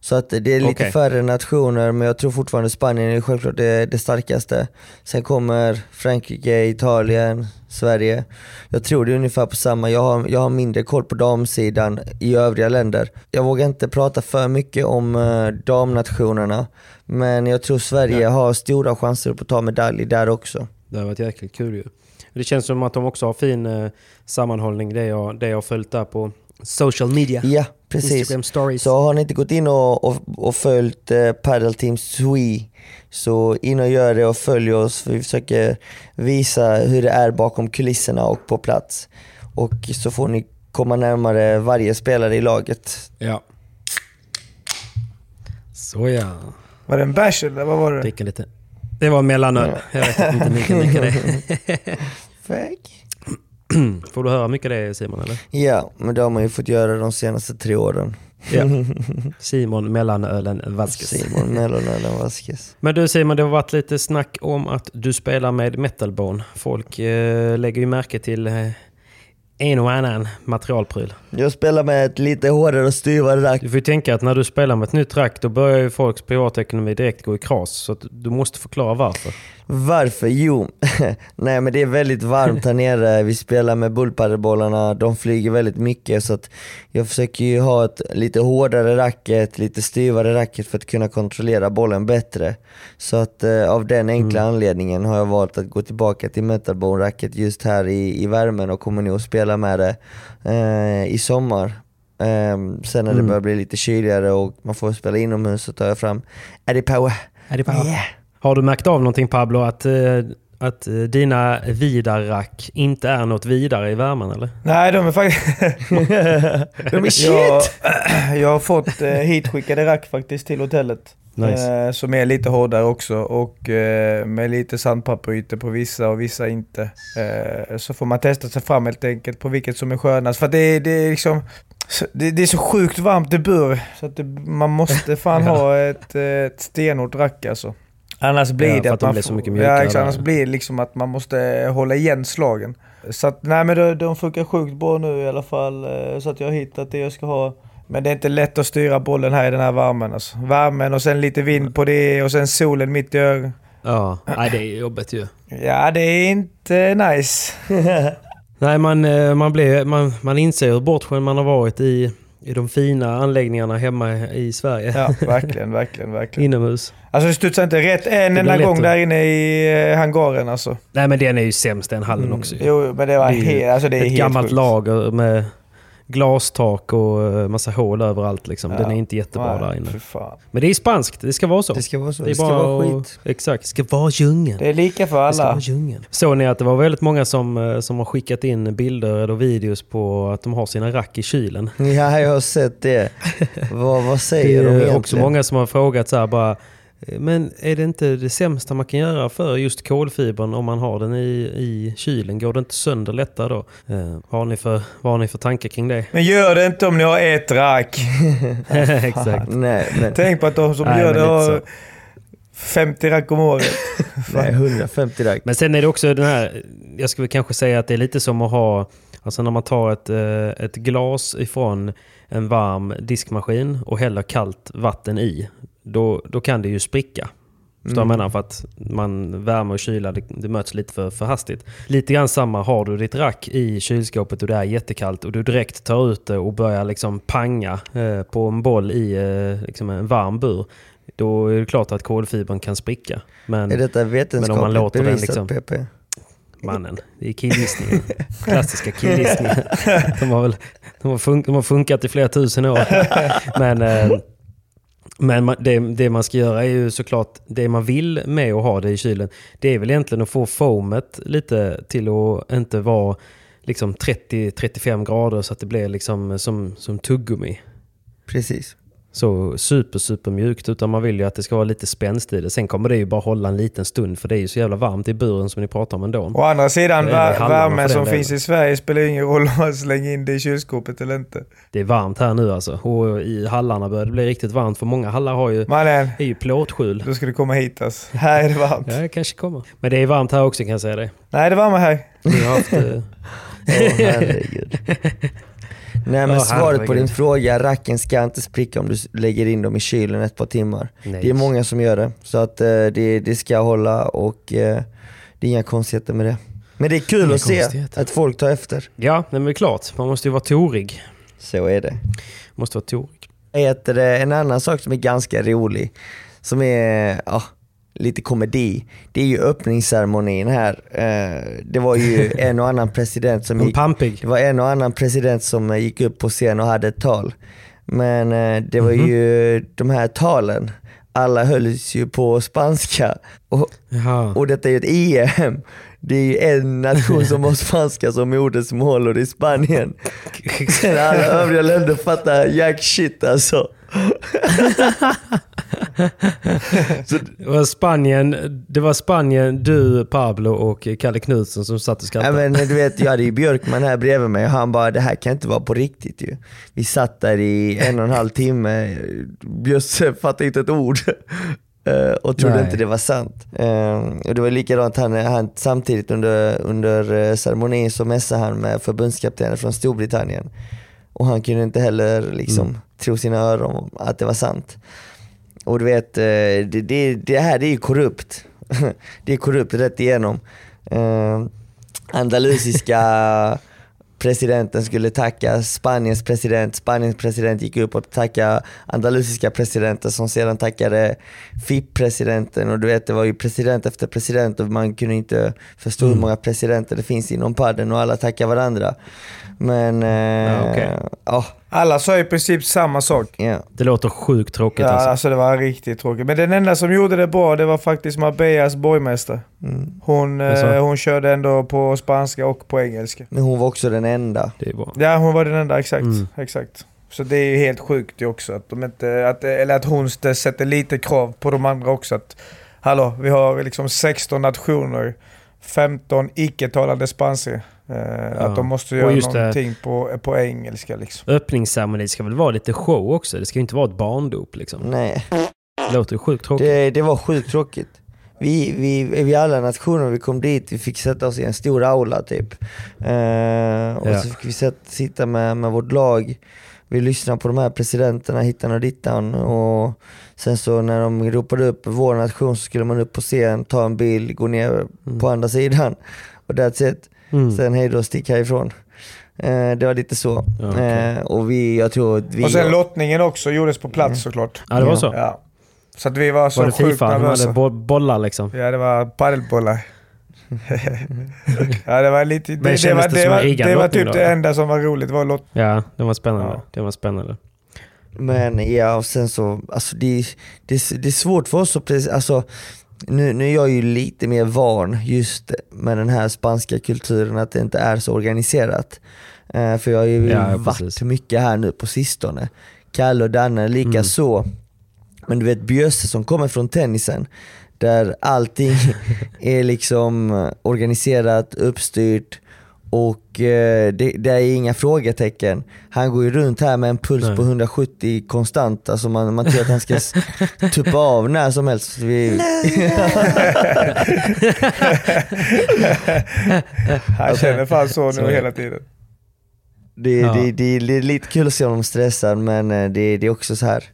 Så att det är lite okay. färre nationer, men jag tror fortfarande Spanien är självklart det, det starkaste. Sen kommer Frankrike, Italien, Sverige. Jag tror det är ungefär på samma. Jag har, jag har mindre koll på damsidan i övriga länder. Jag vågar inte prata för mycket om uh, damnationerna, men jag tror Sverige ja. har stora chanser att ta medalj där också. Det har varit jäkligt kul ju. Det känns som att de också har fin uh, sammanhållning, det jag, det jag följt där på social media. Ja, precis. Instagram stories. Så har ni inte gått in och, och, och följt eh, Paddle Team Swe så in och gör det och följ oss för vi försöker visa hur det är bakom kulisserna och på plats. Och så får ni komma närmare varje spelare i laget. Ja. Så ja. Var det en bärs eller vad var det? Dricka lite. Det var mellanöl. Ja. Jag vet inte hur mycket det. Får du höra mycket det Simon eller? Ja, men det har man ju fått göra de senaste tre åren. Ja. Simon Mellanölen Vasquez. Simon Mellanölen Vasquez. Men du Simon, det har varit lite snack om att du spelar med metalbone. Folk eh, lägger ju märke till eh, en och annan materialpryl. Jag spelar med ett lite hårdare och styvare rack. Du får ju tänka att när du spelar med ett nytt rack då börjar ju folks privatekonomi direkt gå i kras. Så du måste förklara varför. Varför? Jo, nej men det är väldigt varmt här nere. Vi spelar med bullpaddelbollarna, de flyger väldigt mycket så att jag försöker ju ha ett lite hårdare racket, lite styvare racket för att kunna kontrollera bollen bättre. Så att eh, av den enkla mm. anledningen har jag valt att gå tillbaka till metalbone-racket just här i, i värmen och kommer nog att spela med det eh, i sommar. Um, sen när mm. det börjar bli lite kyligare och man får spela inomhus så tar jag fram Eddie Power. Eddie Power. Yeah. Har du märkt av någonting Pablo, att, uh, att uh, dina vidarrack inte är något vidare i värmen eller? Nej, de är faktiskt... de är shit! Jag, jag har fått uh, hitskickade rack faktiskt till hotellet. Nice. som är lite hårdare också och med lite sandpapperytor på vissa och vissa inte. så får man testa sig fram helt enkelt på vilket som är skönast. För det, det är liksom det, det, är så sjukt varmt i bur så att det, man måste fan ha ett, ett stenhårt rack alltså. Annars blir ja, det att, man blir så mycket ja, exakt, annars blir det liksom att man måste hålla igen slagen. Så att, nej men de, de funkar sjukt bra nu i alla fall. Eh, så att jag har hittat det jag ska ha. Men det är inte lätt att styra bollen här i den här värmen alltså. Värmen och sen lite vind på det och sen solen mitt i ögat. Ja, nej, det är jobbigt ju. Ja, det är inte nice. Nej, man, eh, man, blir, man, man inser hur bortskämd man har varit i, i de fina anläggningarna hemma i Sverige. Ja, verkligen, verkligen, verkligen. Inomhus. Alltså det studsar inte rätt en enda gång där inne i eh, hangaren alltså. Nej men den är ju sämst den hallen mm. också. Jo, men det var helt, alltså det är Ett helt gammalt sjukt. lager med glastak och eh, massa hål överallt. Liksom. Ja. Den är inte jättebra Nej, där inne. Men det är spanskt, det ska vara så. Det ska vara så. Det, det ska vara skit. Exakt, det ska vara djungeln. Det är lika för alla. Såg ni att det var väldigt många som, eh, som har skickat in bilder och videos på att de har sina rack i kylen? Ja, jag har sett det. vad, vad säger de egentligen? Det är också många som har frågat så här bara men är det inte det sämsta man kan göra för just kolfibern om man har den i, i kylen? Går det inte sönder lättare då? Eh, vad, har ni för, vad har ni för tankar kring det? Men gör det inte om ni har ett rack. Exakt. nej, men... Tänk på att de som nej, gör det har 50 rack om året. nej, 150 rack. Men sen är det också den här, jag skulle kanske säga att det är lite som att ha, alltså när man tar ett, eh, ett glas ifrån en varm diskmaskin och häller kallt vatten i då, då kan det ju spricka. Förstår mm. jag menar? För att man, värme och kyla, det, det, möts lite för, för hastigt. Lite grann samma, har du ditt rack i kylskåpet och det är jättekallt och du direkt tar ut det och börjar liksom panga eh, på en boll i eh, liksom en varm bur. Då är det klart att kolfibern kan spricka. Men, är detta vetenskapligt men bevisat liksom, PP? Mannen, det är killgissningen. Klassiska killgissningen. De har, väl, de, har fun, de har funkat i flera tusen år. Men... Eh, men det, det, man ska göra är ju såklart, det man vill med att ha det i kylen, det är väl egentligen att få foamet lite till att inte vara liksom 30-35 grader så att det blir liksom som, som tuggummi. Precis så super, super mjukt. Utan man vill ju att det ska vara lite spänst i det. Sen kommer det ju bara hålla en liten stund för det är ju så jävla varmt i buren som ni pratar om ändå. Å andra sidan, värmen som finns i Sverige spelar ingen roll om man slänger in det i kylskåpet eller inte. Det är varmt här nu alltså. Och i hallarna börjar det bli riktigt varmt. För många hallar har ju, Mannen, är ju plåtskjul. Då ska du komma hit alltså. Här är det varmt. ja, det kanske kommer. Men det är varmt här också kan jag säga det. Nej, det är varmt här. Vi har haft... Åh oh, herregud. Nej men oh, svaret på din fråga, racken ska inte spricka om du lägger in dem i kylen ett par timmar. Nej. Det är många som gör det, så att uh, det, det ska hålla och uh, det är inga konstigheter med det. Men det är kul att se att folk tar efter. Ja, men det är klart. Man måste ju vara torig. Så är det. Måste vara torig. Heter en annan sak som är ganska rolig, som är, ja, lite komedi. Det är ju öppningsceremonin här. Eh, det var ju en och annan president som gick, det var en och annan president som gick upp på scen och hade ett tal. Men eh, det var mm -hmm. ju de här talen, alla hölls ju på spanska. Och, och detta är ju ett EM. Det är ju en nation som har spanska som modersmål och det är Spanien. Sen alla övriga länder fattar jack shit alltså det, var Spanien, det var Spanien, du, Pablo och Kalle Knutsson som satt och skrattade. Ja, men du vet, jag hade ju Björkman här bredvid mig och han bara, det här kan inte vara på riktigt ju. Vi satt där i en och en halv timme, Bjösse fattade inte ett ord. Eh, och trodde Nej. inte det var sant. Eh, och det var likadant, han, han, samtidigt under, under eh, ceremonin så messade han med förbundskaptenen från Storbritannien. Och han kunde inte heller liksom mm. tro sina öron att det var sant. Och du vet, det, det, det här det är ju korrupt. det är korrupt rätt igenom. Eh, andalusiska presidenten skulle tacka Spaniens president. Spaniens president gick upp och tackade andalusiska presidenten som sedan tackade FIP-presidenten och du vet det var ju president efter president och man kunde inte förstå hur många presidenter det finns inom padden och alla tackar varandra. Men eh, Ja, okej. ja, Alla sa i princip samma sak. ja. Det låter sjukt tråkigt Ja, alltså. alltså det var riktigt tråkigt. Men den enda som gjorde det bra, det var faktiskt Marbellas borgmästare. Hon, Jaså? eh, hon körde ändå på spanska och på engelska. Men hon var också den enda. Det är bra. Ja, hon var den enda, exakt. Mm. exakt. Så det är ju helt sjukt ju också att de inte, att, eller att hon sätter lite krav på de andra också. Att, hallå, vi har liksom 16 nationer, 15 icke-talande spanska. Eh, Ja. Att de måste göra just det- någonting på, på engelska liksom. Öppningsceremoni ska väl vara lite show också? Det ska ju inte vara ett barndop liksom. Nej, Det låter ju sjukt tråkigt. det, det var sjukt tråkigt. Vi, vi, vi alla nationer, vi kom dit, vi fick sätta oss i en stor aula typ. Eh, och Ja. så fick vi sätta, sitta med, med vårt lag. Vi lyssnade på de här presidenterna hittan och dittan. Och sen så när de ropade upp vår nation så skulle man upp på scen, ta en bild, gå ner på andra sidan. Och that's it. Mm. Sen hej då, stick härifrån. Eh, det var lite så. Ja, okej. Eh, och vi, jag tror vi... Och sen lottningen också gjordes på plats såklart. Ja, det var så. Ja. Så att vi var så Var det sjukt Fifa? De nervösa. hade bo- bollar liksom? Ja, det var padelbollar. ja, det var lite... Det, det, var, det var, det var typ då, det enda som var roligt, var lott. Ja, det var spännande. Ja. Det var spännande. Men ja, och sen så, alltså det, det, det är svårt för oss att alltså nu, nu är jag ju lite mer van just med den här spanska kulturen att det inte är så organiserat. Eh, för jag har ju Ja, varit precis. mycket här nu på sistone. Kalle och Danne lika Mm. så. Men du vet Bjösse som kommer från tennisen, där allting är liksom organiserat, uppstyrt och det, det är inga frågetecken. Han går ju runt här med en puls Nej. på 170 konstant, alltså man, man tror att han ska tuppa av när som helst. Vi, Han känner fan så Så nu hela tiden. det, Ja. det, det, det är lite kul att se honom stressad men eh, det, det är också så här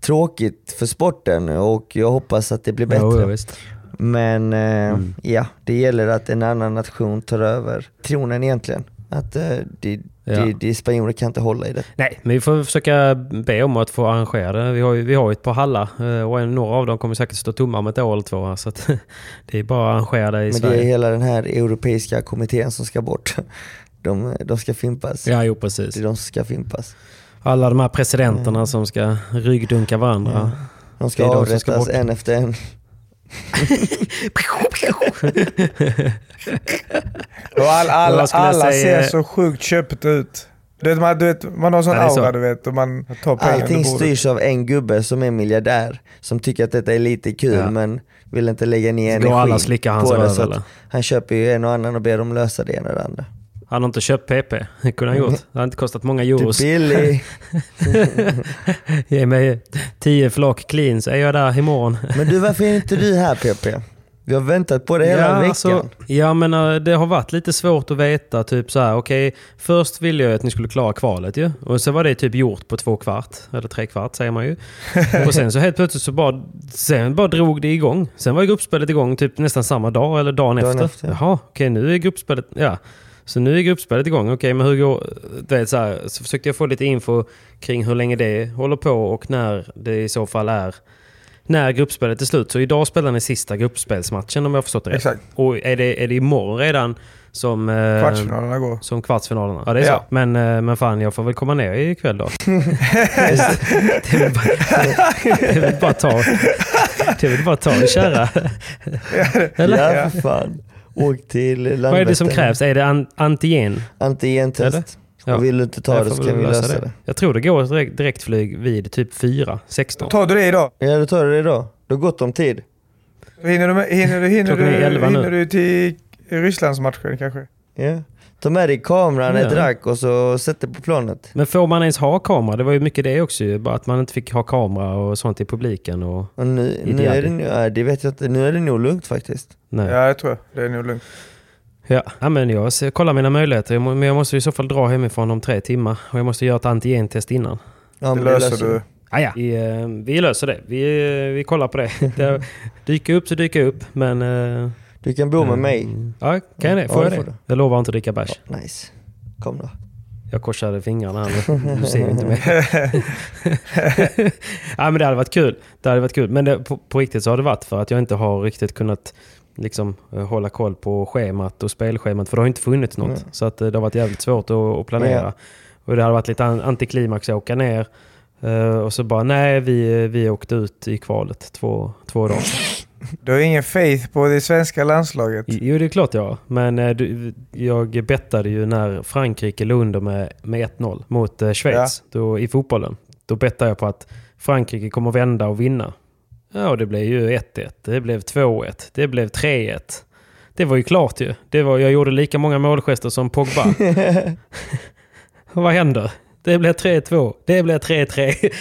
tråkigt för sporten och jag hoppas att det blir bättre. Jo, ja, visst. Men eh, Mm. ja, det gäller att en annan nation tar över tronen egentligen. Att eh, det, Ja. det, det, spanjorer kan inte hålla i det. Nej, men vi får försöka be om att få arrangera det. Vi har ju, vi har ju ett par hallar eh, och en, några av dem kommer säkert stå tomma om ett år eller två. Så att det är bara att arrangera det i Men det Sverige. är hela den här europeiska kommittén som ska bort. De, de ska fimpas. Ja, jo Det precis. är de som ska fimpas. Alla de här presidenterna som ska ryggdunka varandra. Ja. De ska Det de avrättas en efter en. Och all, all, alla säga? ser så sjukt köpt ut. Du vet, man, du vet, man har sån Ja, är så. aura du vet och man tar pengar Allting styrs av en gubbe som är miljardär. Som tycker att detta är lite kul Ja. men vill inte lägga ner alla energi hans på det. Så han köper ju en och annan och ber dem lösa det ena och det andra. Han har inte köpt PP. Det kunde han gjort. Det hade inte kostat många Du euros. Billy. Ge mig 10 flock clean så är jag där imorgon. Men du varför är inte du här PP? Vi har väntat på det hela veckan. alltså, ja men eh, det har varit lite svårt att veta. Typ så här, okej, först ville jag att ni skulle klara kvalet ju. Och så var det typ gjort på två kvart. Eller tre kvart säger man ju. och sen så helt plötsligt så bara, sen bara drog det igång. Sen var gruppspelet igång typ nästan samma dag eller dagen, Dagen efter. efter, ja. Jaha, okej nu är gruppspelet, ja. Så nu är gruppspelet igång. Okej, men hur går... Det så, här, så försökte jag få lite info kring hur länge det håller på och när det i så fall är... När gruppspelet är slut. Så idag spelar ni sista gruppspelsmatchen om jag har förstått det rätt. Exakt. Och är det, är det imorgon redan som... eh, Kvartsfinalerna går. Som kvartsfinalerna? Ja, det är Ja. så. Men, eh, men fan, jag får väl komma ner ikväll då. det är väl bara, det är väl bara ta... Det är väl bara ta och köra. Eller? Ja för fan. Åk till Landvetter. Vad är det som krävs? Är det an, antigen? Antigentest. Ja. Och vill du inte ta Jag det så kan vi lösa det. Jag tror det går direkt, direktflyg vid typ 4, 16. Tar du det idag? Ja då tar du det då. Du har gott om tid. Hinner du, hinner du, hinner du, 11 nu. hinner du till Rysslandsmatchen kanske? Ja. Ta med dig kameran, ett Ja. rack och så sätt det på planet. Men får man ens ha kamera? Det var ju mycket det också ju. Bara att man inte fick ha kamera och sånt i publiken. Och, Och nu, nu är det, nu- det vet jag inte. Nu är det nog lugnt faktiskt. nej. Ja, det tror jag. Det är nog lugnt. Ja. ja, men jag ser- kollar mina möjligheter. Men jag måste i så fall dra hemifrån om tre timmar. Och jag måste göra ett antigentest innan. Ja, Det löser du. Ah, ja. vi, eh, vi löser det. Vi, eh, vi kollar på det. det dyker upp så dyker upp, men... Eh, du kan bo med mig. Ja, kan jag det? Får ja, jag det? Jag lovar inte att dricka bärs. Nice. Kom då. Jag korsade fingrarna här Du ser inte mig. ja, men det hade varit kul. Det hade varit kul. Men det, på, på, riktigt så har det varit för att jag inte har riktigt kunnat liksom, hålla koll på schemat och spelschemat. För det har inte funnits något. Mm. Så att det har varit jävligt svårt att, att planera. Ja. Och det hade varit lite antiklimax att åka ner. Uh, och så bara, nej vi, vi åkte ut i kvalet två, två dagar. Du har ingen faith på det svenska landslaget? Jo, det är klart jag. Men uh, du, jag bettade ju när Frankrike låg under med, med 1-0 mot uh, Schweiz ja. då, i fotbollen. Då bettade jag på att Frankrike kommer vända och vinna. Ja, det blev ju 1-1. Det blev 2-1. Det blev 3-1. Det var ju klart ju. Det var, jag gjorde lika många målgester som Pogba. Vad händer? Det blev 3-2. Det blev 3-3.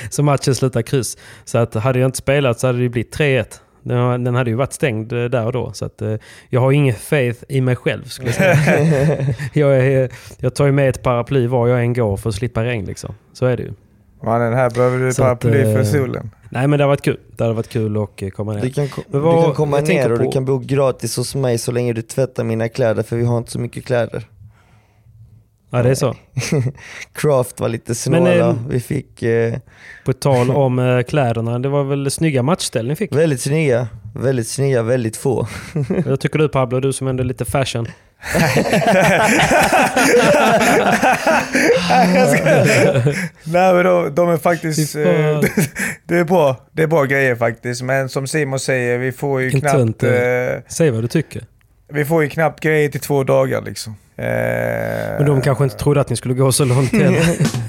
så matchen slutar kryss. Så att hade jag inte spelat så hade det blivit 3-1. Den hade ju varit stängd eh, där och då. Så att, eh, jag har ingen faith i mig själv skulle jag säga. jag, är, jag tar ju med ett paraply var jag än går för att slippa regn. Liksom. Så är det ju. Mannen, här behöver du ett paraply att, för eh, solen. Nej men det har varit kul. Det hade varit kul att komma ner. Du kan, vad, du kan komma ner och på... du kan bo gratis hos mig så länge du tvättar mina kläder för vi har inte så mycket kläder. Ja, det är så. Craft var lite snåla. Men, eh, vi fick... Eh... På tal om eh, kläderna, det var väl snygga matchställ ni fick? Väldigt snygga. Väldigt snygga, väldigt få. Vad tycker du Pablo? Du som ändå är lite fashion. Nej men de, de är faktiskt... Eh, det, är bra. det är bra grejer faktiskt. Men som Simon säger, vi får ju knappt... Eh, Säg vad du tycker. Vi får ju knappt grejer till två dagar liksom. Eh, Men de kanske inte trodde att ni skulle gå så långt heller.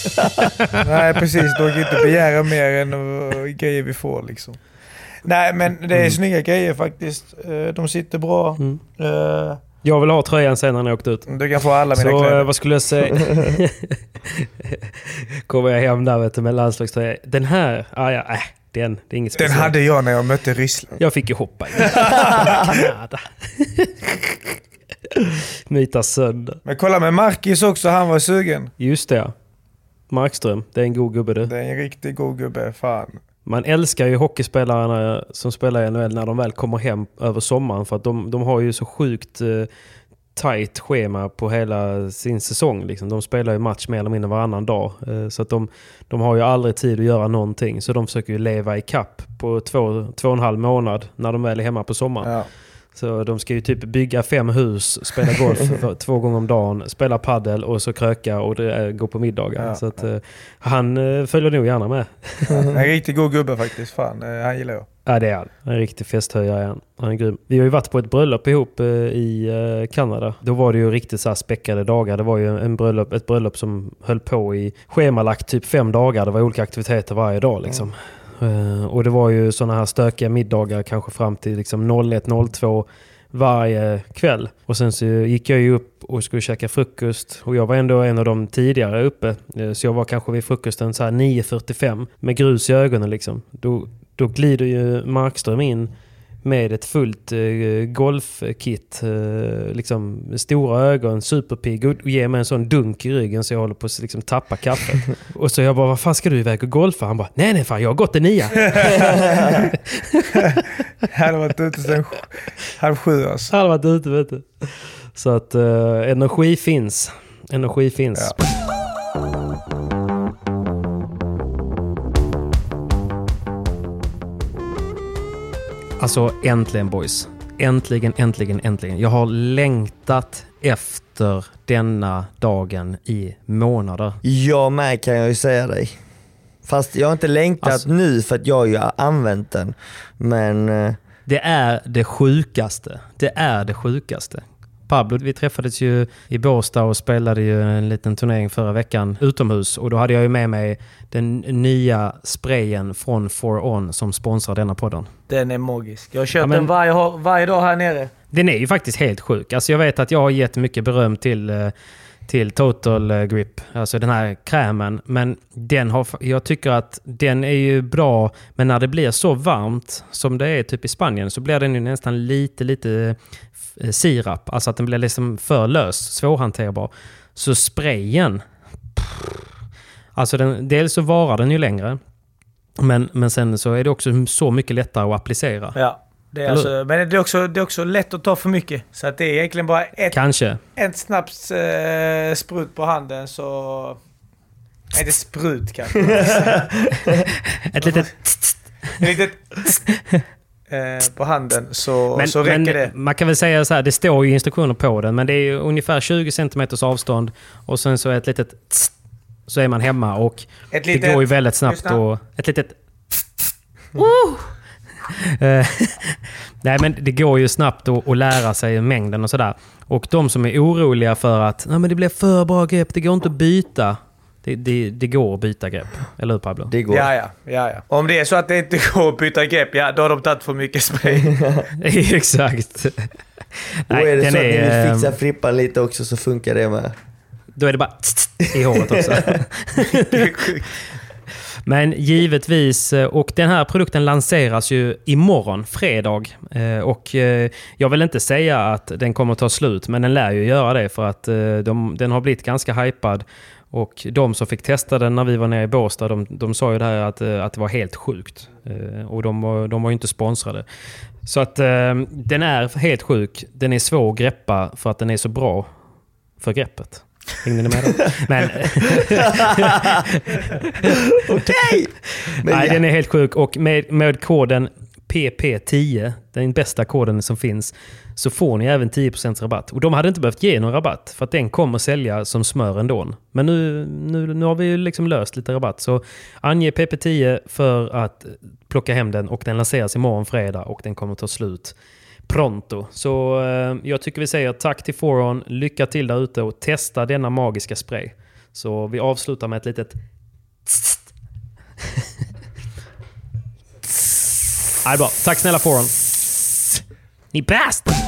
Nej precis, de kan inte begära mer än grejer vi får liksom. Nej men det är mm. snygga grejer faktiskt. Eh, de sitter bra. Mm. Uh, jag vill ha tröjan sen när jag åkt ut. Du kan få alla mina så, kläder. vad skulle jag säga? Kommer jag hem där vet du, med landslagströja. Den här, ah, ja, äh, den, det är inget speciellt. Den hade jag när jag mötte Ryssland. Jag fick ju hoppa. Myta sönder. Men kolla med Marcus också, han var sugen. Just det. Markström, det är en god gubbe du. Det är en riktigt god gubbe, fan. Man älskar ju hockeyspelarna som spelar i NHL när de väl kommer hem över sommaren för att de, de har ju så sjukt eh, tight schema på hela sin säsong. Liksom. De spelar ju match mer eller mindre varannan dag. Eh, så att de, de har ju aldrig tid att göra någonting. Så de försöker ju leva i kapp på två, två och en halv månad när de väl är hemma på sommaren. Ja. Så de ska ju typ bygga fem hus, spela golf två gånger om dagen, spela paddel och så kröka och det, gå på middagar. Ja, så att, ja. han uh, följer nog gärna med. en riktigt god gubbe faktiskt. Fan, uh, han gillar jag. Ja det är han. En riktig festhöjare han. Han är grym. Vi har ju varit på ett bröllop ihop i Kanada. Då var det ju riktigt så späckade dagar. Det var ju en bröllop, ett bröllop som höll på i schemalagt typ fem dagar. Det var olika aktiviteter varje dag liksom. Mm. Eh, och det var ju sådana här stökiga middagar kanske fram till liksom 01.02 varje kväll. Och sen så gick jag ju upp och skulle käka frukost. Och jag var ändå en av de tidigare uppe. Eh, så jag var kanske vid frukosten så 9.45 med grus i ögonen liksom. Då, då glider ju Markström in med ett fullt uh, golfkit. Uh, liksom stora ögon, superpigg och ger mig en sån dunk i ryggen så jag håller på att liksom, tappa kaffet. och så jag bara, vad fan ska du iväg och golfa? Han bara, nej nej fan jag har gått en nia. Han hade varit ute sen halv sju alltså. Han hade varit ute vet du. Så att uh, energi finns. Energi finns. Ja. Alltså äntligen boys. Äntligen, äntligen, äntligen. Jag har längtat efter denna dagen i månader. Jag med kan jag ju säga dig. Fast jag har inte längtat alltså, nu för att jag har ju använt den. Men... Eh, det är det sjukaste. Det är det sjukaste. Pablo, vi träffades ju i Båstad och spelade ju en liten turnering förra veckan utomhus. Och då hade jag ju med mig den nya sprayen från 4On som sponsrar denna podden. Den är magisk. Jag har kört ja, men, den varje, varje dag här nere. Den är ju faktiskt helt sjuk. Alltså jag vet att jag har gett mycket beröm till eh, till Total eh, Grip, alltså den här krämen. Men den har, jag tycker att den är ju bra, men när det blir så varmt som det är typ i Spanien så blir den ju nästan lite, lite eh, sirap, alltså att den blir liksom för lös, svårhanterbar. Så sprayen, pff, Alltså den, dels så varar den ju längre. Men, men sen så är det också så mycket lättare att applicera. Ja. Det är Eller alltså, men det är, också, det är också lätt att ta för mycket. Så att det är egentligen bara ett, Kanske. ett snabbt eh, sprut på handen så... Nej, det är sprut kanske. Ett litet... Ett litet eh, på handen så, Men, så räcker men det. man kan väl säga så här, det står ju instruktioner på den, men det är ju ungefär 20 cm avstånd och sen så ett litet så är man hemma och Ett det litet... går ju väldigt snabbt och ett litet... Eh, Nej men det går ju snabbt att, att lära sig mängden och sådär. Och de som är oroliga för att Nej, men det blir för bra grepp, det går inte att byta. Det, det, det går att byta grepp. Eller hur Pablo? Det går. Ja, ja, ja, ja. Om det är så att det inte går att byta grepp, ja då har de tagit för mycket spray. Exakt. och är det den så att ni vill ehm, fixa frippan lite också så funkar det med. Då är det bara i håret också. Men givetvis, eh, och den här produkten lanseras ju imorgon, fredag. Eh, och eh, jag vill inte säga att den kommer ta slut, men den lär ju göra det för att de, den har blivit ganska hypad. Och de som fick testa den när vi var nere i Båstad, de, de sa ju det här att, att det var helt sjukt. Och de, var- de var ju inte sponsrade. Så att den är helt sjuk. Den är svår att greppa för att den är så bra för greppet. Hängde ni med då? Men, Okej! Nej, ja. den är helt sjuk. Och med, med koden PP10, den bästa koden som finns, så får ni även 10% rabatt. Och de hade inte behövt ge någon rabatt, för att den kommer sälja som smör ändå. Men nu, nu, nu har vi ju liksom löst lite rabatt. Så ange PP10 för att plocka hem den och den lanseras imorgon fredag och den kommer ta slut pronto. Så eh, jag tycker vi säger tack till Foron, lycka till där ute och testa denna magiska spray. Så vi avslutar med ett litet Nej, det är bra. Tack snälla Foron. Ni är bäst!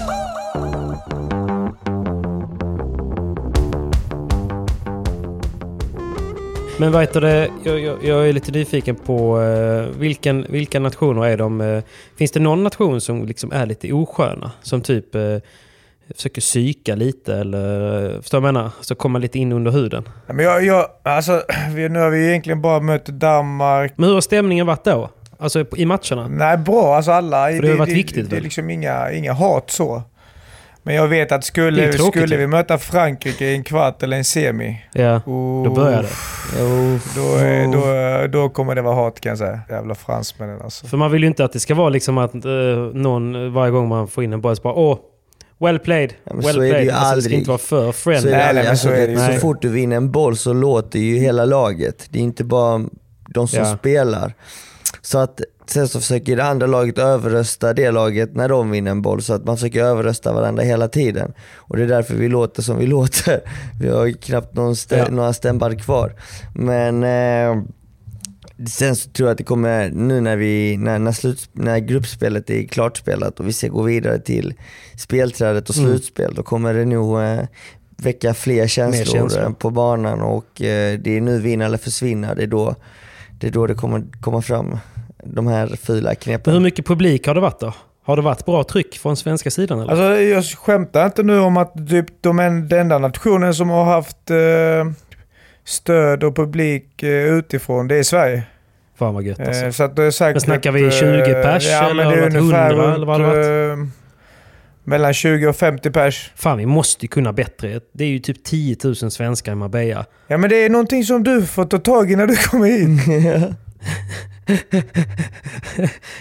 Men vad heter det? Jag, jag, jag är lite nyfiken på eh, vilken, vilka nationer är de? Eh, finns det någon nation som liksom är lite osköna? Som typ eh, försöker psyka lite eller... eh, Förstår du vad jag menar? Så komma lite in under huden. Ja, Men jag, jag, alltså, vi, nu har vi egentligen bara mött Danmark. Men hur har stämningen varit då? Alltså i matcherna? Nej, bra. Alltså alla. För det har varit viktigt, Det är väl? liksom inga, inga hat så. Men jag vet att skulle, skulle vi möta Frankrike i en kvart eller en semi. Ja, Oh, då börjar det. Då, är- då, då kommer det vara hat kan jag säga. Jävla fransmännen alltså. För man vill ju inte att det ska vara liksom att eh, någon varje gång man får in en boll så bara åh, well played, Ja, well så är det played. ju Alltså, det ska inte vara för Så, friendly. är det, Nej, nej, alltså, så det så fort du vinner en boll så låter ju hela laget. Det är inte bara de som Ja. spelar. Så att sen så försöker det andra laget överrösta det laget när de vinner en boll. Så att man försöker överrösta varandra hela tiden. Och det är därför vi låter som vi låter. Vi har knappt någon stä- Ja. några stämband kvar. Men eh, Sen så tror jag att det kommer, nu när, vi, när, när, slut, när gruppspelet är klart spelat och vi ska gå vidare till spelträdet och Mm. slutspel, då kommer det nog eh, väcka fler känslor, känslor. eh, på banan och eh, det är nu vinna eller försvinna. Det är då det, är då det kommer komma fram, de här fula Men knepen. hur mycket publik har det varit då? Har det varit bra tryck från svenska sidan eller? Alltså jag skämtar inte nu om att typ de en, den enda nationen som har haft eh, stöd och publik eh, utifrån, det är Sverige. Fan vad gött alltså. Eh, så att det är säkert, Men snackar vi eh, 20 pers, ja, eller men har det varit ungefär 100, eller vad har det runt, eh, Mellan 20 och 50 pers. Fan vi måste ju kunna bättre. Det är ju typ 10 000 svenskar i Marbella. Ja men det är någonting som du får ta tag i när du kommer hit.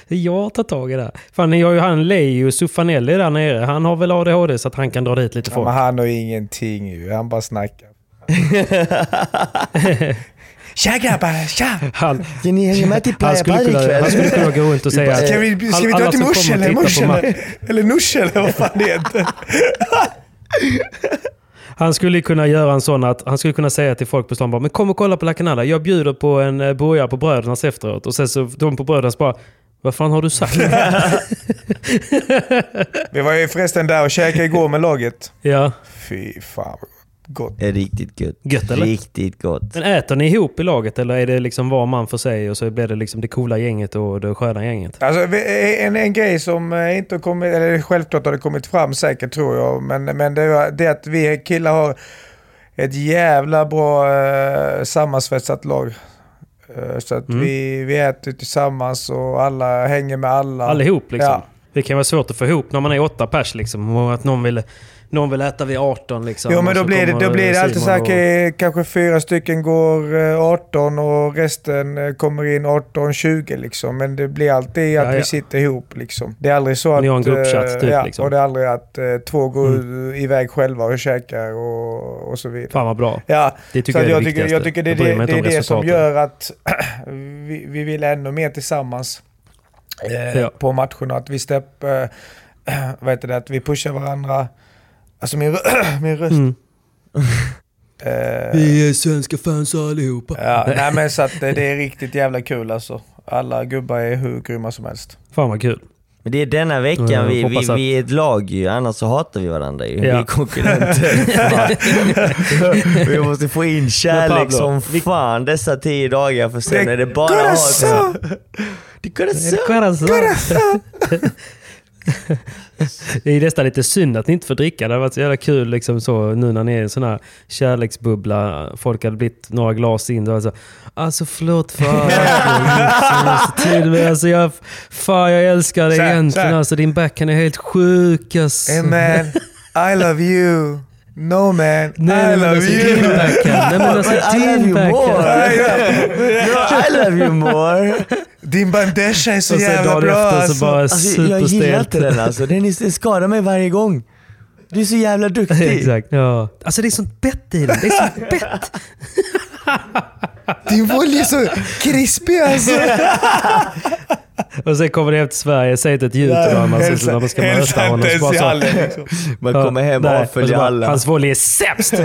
Jag tar tag i det här. Fan ni har ju han Leo Suffanelli där nere. Han har väl ADHD så att han kan dra dit lite Ja, folk. men han har ingenting ju. Han bara snackar. Tja grabbar, tja! Han, Kan ni hänga med till han, Playa ikväll? han skulle kunna gå runt och säga... Ska vi, ska vi dra till Mors eller Mors eller? Eller Nors eller vad fan det heter. Han skulle kunna göra en sån att han skulle kunna säga till folk på stan bara, men kom och kolla på La Canada. Jag bjuder på en eh, burgare på Brödernas efteråt. Och sen så de på Brödernas bara, vad fan har du sagt? Vi var ju förresten där och käkade igår med laget. ja, Fy fan gott. Det är riktigt gött. Gött, eller? Riktigt gott. men äter ni ihop i laget eller är det liksom var man för sig och så blir det liksom det coola gänget och det sköna gänget? Alltså, vi- en, en grej som eh, inte har kommit, eller självklart har det kommit fram säkert tror jag, men, men det, var- det är att vi killar har ett jävla bra eh, sammansvetsat lag. Eh, så att Mm. vi, vi äter tillsammans och alla hänger med alla. Allihop liksom. Ja. Det kan vara svårt att få ihop när man är åtta pers liksom. Och att någon vill, någon vill äta vid 18 liksom. Jo men då blir det, då blir det alltid så här, och- k- kanske fyra stycken går eh, 18 och resten eh, kommer in 18-20 liksom. Men det blir alltid att Ja, vi ja. sitter ihop liksom. Det är aldrig så att... Ni har en gruppchatt eh, typ, ja, liksom. och det är aldrig att eh, två går Mm. iväg själva och käkar och, och så vidare. Fan vad bra. Ja, Det tycker så jag är det jag, tycker, jag tycker det, det, det är det som gör att vi, vi vill ännu mer tillsammans eh, Ja. på matcherna. Att vi stepp, eh, heter det, att vi pushar varandra. Alltså min, min röst. Mm. Eh, Vi är svenska fans allihopa. ja, nej men så att eh, det är riktigt jävla kul alltså. Alla gubbar är hur grymma som helst. Fan vad kul. Men det är denna veckan vi, vi, att- vi är ett lag ju, annars så hatar vi varandra ju. Vi Ja. är konkurrenter. vi måste få in kärlek Pablo, som vi- fan dessa tio dagar för sen Det är det bara hat. corazon! Det corazon! Corazon. Det är nästan lite synd att ni inte får dricka. Det hade varit så jävla kul liksom så, nu när ni är en sån här kärleksbubbla. Folk hade blivit några glas in. Då var det så, alltså förlåt för allt jag har gjort senaste tiden, men alltså jag, fan jag älskar dig egentligen. Alltså din backhand är helt sjuk alltså. Hey man, I love you. No man, Nej, I love alltså you. Nej men alltså I love you more. No, I love you more. Din bandeja är så Och jävla bra så alltså. bara Alltså, jag gillar inte den alltså. Den, är, den skadar mig varje gång. Du är så jävla duktig. Exakt. Ja. Alltså det är sånt bett i den. Det är sånt bett. Din volley är så krispig alltså. Och sen kommer det hem till Sverige, säger inte ett ljud till varandra när man ska möta honom. så bara så- hallen liksom. Man kommer hem och avföljer alla. Hans volley är sämst!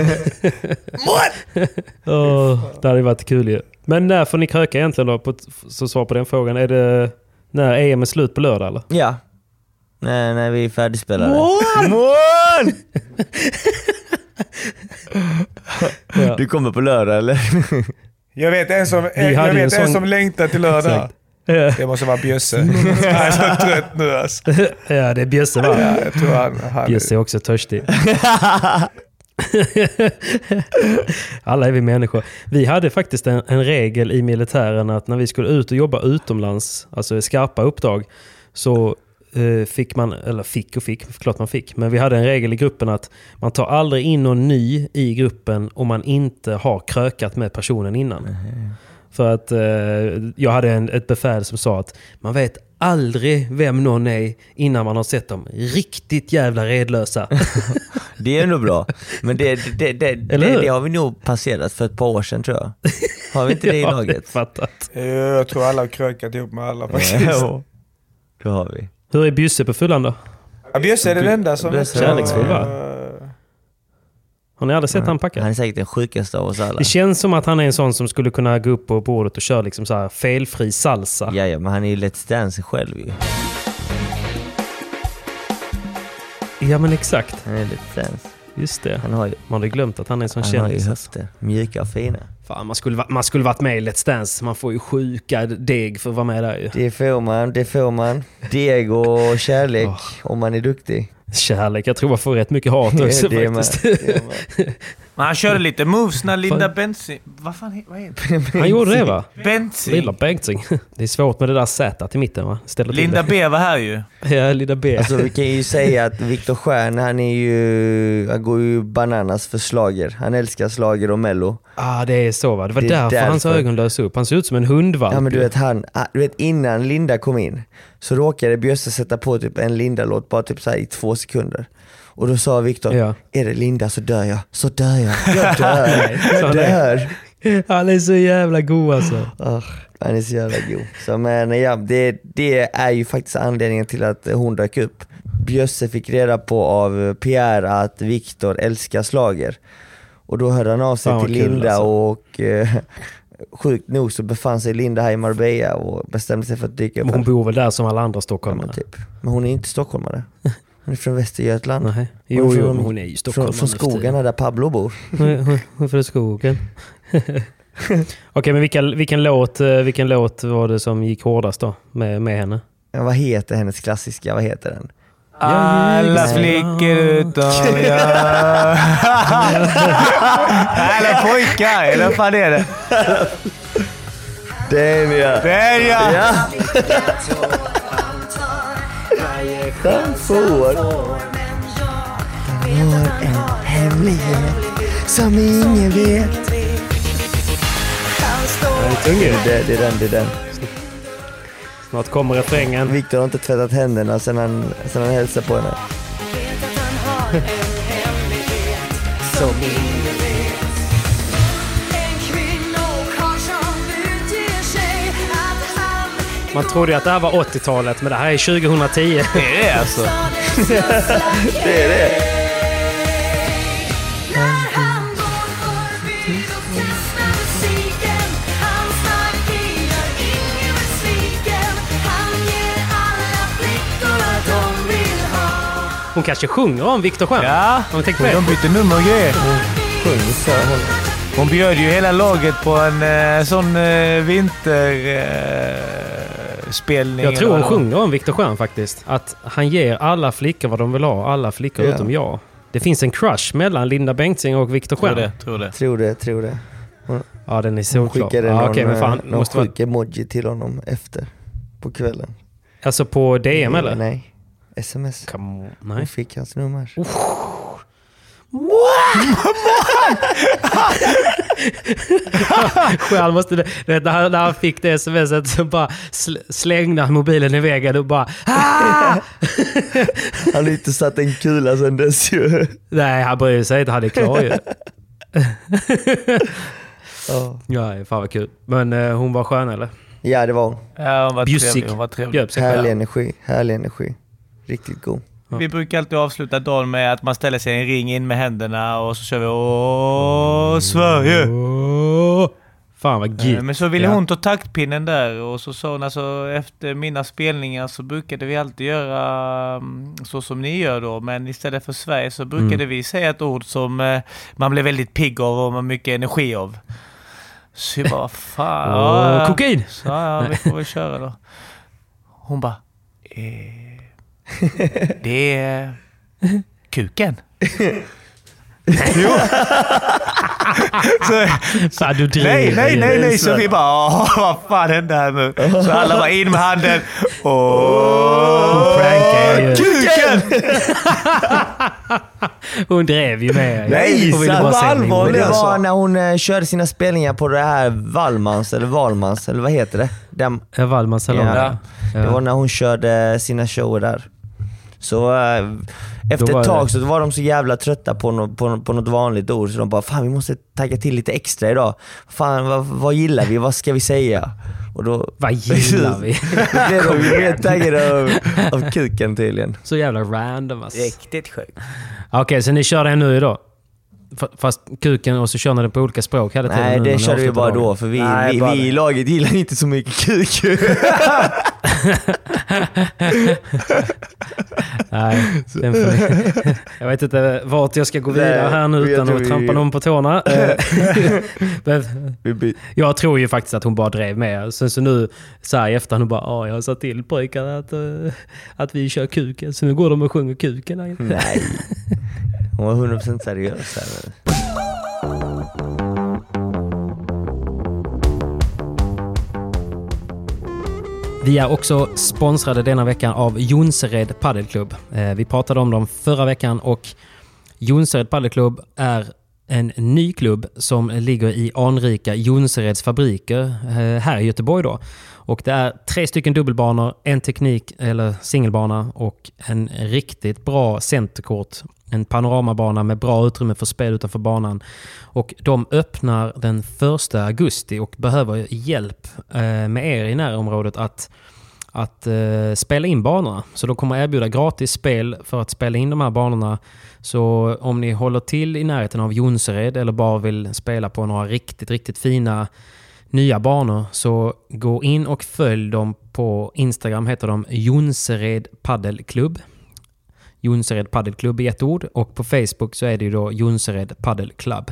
Åh, det hade varit kul ju. Men när får ni kröka egentligen då? På, så svar på den frågan. Är det när EM är slut på lördag eller? Ja. Nej, nej vi är färdigspelade. Mån! Ja. Du kommer på lördag eller? Jag vet en som, jag vet en en sån- som längtar till lördag. Det måste vara Bjösse. Han är så trött nu alltså. ja, det är Bjösse va? Ja, jag tror han... han Bjösse är också törstig. Alla är vi människor. Vi hade faktiskt en, en regel i militären att när vi skulle ut och jobba utomlands, alltså skarpa uppdrag, så fick man, eller fick och fick, klart man fick, men vi hade en regel i gruppen att man tar aldrig in någon ny i gruppen om man inte har krökat med personen innan. För att eh, jag hade en, ett befäl som sa att man vet aldrig vem någon är innan man har sett dem riktigt jävla redlösa. Det är ändå bra. Men det, det, det, det, har vi nog passerat för ett par år sedan tror jag. Har vi inte det i Ja, laget? fattat. Eh, Jag tror alla har krökat ihop med alla faktiskt. Jo. Det har vi. Hur är Bjusse på fyllan då? Ja, Bjösse är den enda som... Bjösse inte- är kärleksfull, va? Har ni aldrig sett han packa? Han är säkert den sjukaste av oss alla. Det känns som att han är en sån som skulle kunna gå upp på bordet och köra liksom så här felfri salsa. Ja, ja, men han är ju Let's Dance själv ju. Ja men exakt. Han är Let's Dance. Just det. Han har ju, Man hade glömt att han är en sån han har ju kändis. höfter. Mjuka och fina. Fan, man skulle, man skulle varit med i Let's Dance. Man får ju sjuka deg för att vara med där ju. Det får man, det får man. Deg och kärlek om man är duktig. Kärlek, jag tror man får rätt mycket hat också faktiskt. Med. Men han körde lite moves när Linda. Bengtzing... Vad fan he- vad heter det? Han gjorde det va? Bengtzing. Lilla Bengtzing. Det är svårt med det där Z till mitten va? Ställer Linda. B var här ju. Ja, Linda B. Alltså vi kan ju säga att Viktor Stjern, han är ju, han går ju bananas för slager. Han älskar slager och mello. Ah, det är så va? Det var Det är därför, hans därför. ögon lös upp. Han ser ut som en hundvalp. Ja men du vet han, ah, du vet innan Linda kom in så råkade Bjösse sätta på typ en Linda-låt bara typ så här i två sekunder. Och då sa Viktor, Ja. är det Linda så dör jag, så dör jag, jag dör, Så jag dör. Han är så jävla god alltså. Ah, han är så jävla god. Så men ja, det, det är ju faktiskt anledningen till att hon dök upp. Bjösse fick reda på av Pierre att Viktor älskar slager. Och då hörde han av sig Fan, till kul, Linda alltså. och eh, sjukt nog så befann sig Linda här i Marbella och bestämde sig för att dyka upp. Men hon bor väl där som alla andra Ja, stockholmare? men, typ. men hon är inte stockholmare. Hon är från Västergötland. Nej. Jo, från- jo, hon är ju stockholmare Från, från tiden. skogarna där Pablo bor. Hon är- hon- Hon är från skogen. Okej, men vilken, vilken, låt, eh, vilken låt var det som gick hårdast då med, med henne? Ja, vad heter hennes klassiska, vad heter den? Alla flickor utom jag. Alla pojkar, eller vad fan är det? Den ja! Den ja! Ja! Den får. Har en hemlighet som ingen vet. Det är, det, det är den, det är den. Snart kommer refrängen. Viktor har inte tvättat händerna sen han, sen han hälsade på henne. Som Man trodde ju att det här var 80-talet, men det här är 2010. Det är det alltså. Det är det. Hon kanske sjunger om Viktor Stjern? Ja, det? de bytte nummer och grejer. Hon bjöd ju hela laget på en eh, sån eh, vinterspelning. Eh, spelning Jag tror hon sjunger om Viktor Stjern faktiskt. Att han ger alla flickor vad de vill ha, alla flickor Ja. utom jag. Det finns en crush mellan Linda Bengtzing och Viktor Tror Stjern. det, tror det. Tror det, tror det. Ja, den är Hon solklar. skickade Ja, någon, okej, men fan. eh, någon Måste vara, sjuk emoji till honom efter. På kvällen. alltså på DM eller? Nej. Sms. Come on. Hon Nej. fick hans nummer. Stjern måste... du vet, När han, när han fick det smset så bara sl- slängde han mobilen i väggen och bara... Ah! Han har inte satt en kula sen dess ju. Nej, han bryr sig inte. Han är klar ju. Ja. Ja, fan vad kul. Men eh, hon var skön eller? ja, det var hon. Ja, hon var Bjussig. trevlig. Hon var trevlig. Bjöd sig Härlig själv. energi. Härlig energi. Riktigt god. Vi brukar alltid avsluta dagen med att man ställer sig i en ring in med händerna och så kör vi Åh, Sverige! Åh, fan vad Eh, gött. Men så ville hon ta taktpinnen där och så sa hon alltså efter mina spelningar så brukade vi alltid göra mm, så som ni gör då. Men istället för Sverige så brukade Mm. vi säga ett ord som eh, man blev väldigt pigg av och man mycket energi av. Så jag bara, fan. Ja. kokain! Så ja, vi får väl köra då. Hon bara, eh, det är kuken. jo. så, Fan, du driver nej, nej, nej, nej. Så vi bara, "Åh, vad fan hände här nu? Så alla var in med handen. Åh, kuken! Hon drev ju med. Nej, Hon ville bara Men det alltså. var när hon eh, körde sina spelningar på det här Wallmans, eller Valmans, eller vad heter det? Den, Ja, Wallmans salong. Ja. Ja. Det var när hon körde sina shower där. Så eh, efter ett tag det- så var de så jävla trötta på, no, på, på något vanligt ord så de bara Fan vi måste tagga till lite extra idag. Fan vad, vad gillar vi? Vad ska vi säga? Och då, Vad gillar vi? då blev de mer taggade av, av kuken tydligen. Så jävla random alltså. Riktigt sjukt. Okej, så ni kör den nu idag? Fast kuken och så kör ni den på olika språk hela tiden? Nej nu när det körde vi bara dagen? då för vi, Nej, vi, bara vi det. i laget gillar inte så mycket kuk. Nej, den får. Jag vet inte vart jag ska gå vidare här nu jag utan att vi- trampa någon på tårna. Eh, jag tror ju faktiskt att hon bara drev med. Sen så nu så här i efterhand, hon bara ja, jag har sagt till pojkarna att, eh, att vi kör kuken. Så nu går de och sjunger kuken. Nej. Hon var 100% seriös här. Vi är också sponsrade denna veckan av Jonsered Paddelklubb. Eh, vi pratade om dem förra veckan och Jonsered Paddelklubb är en ny klubb som ligger i anrika Jonsereds fabriker eh, här i Göteborg. Då. Och det är tre stycken dubbelbanor, en teknik eller singelbana och en riktigt bra centerkort. En panoramabana med bra utrymme för spel utanför banan. Och de öppnar den 1 augusti och behöver hjälp eh, med er i närområdet att att eh, spela in banorna. Så de kommer erbjuda gratis spel för att spela in de här banorna. Så om ni håller till i närheten av Jonsered eller bara vill spela på några riktigt, riktigt fina nya banor så gå in och följ dem på Instagram heter de Jonsered Paddelklubb. Jonsered Paddelklubb i ett ord och på Facebook så är det ju då Jonsered Paddelklubb.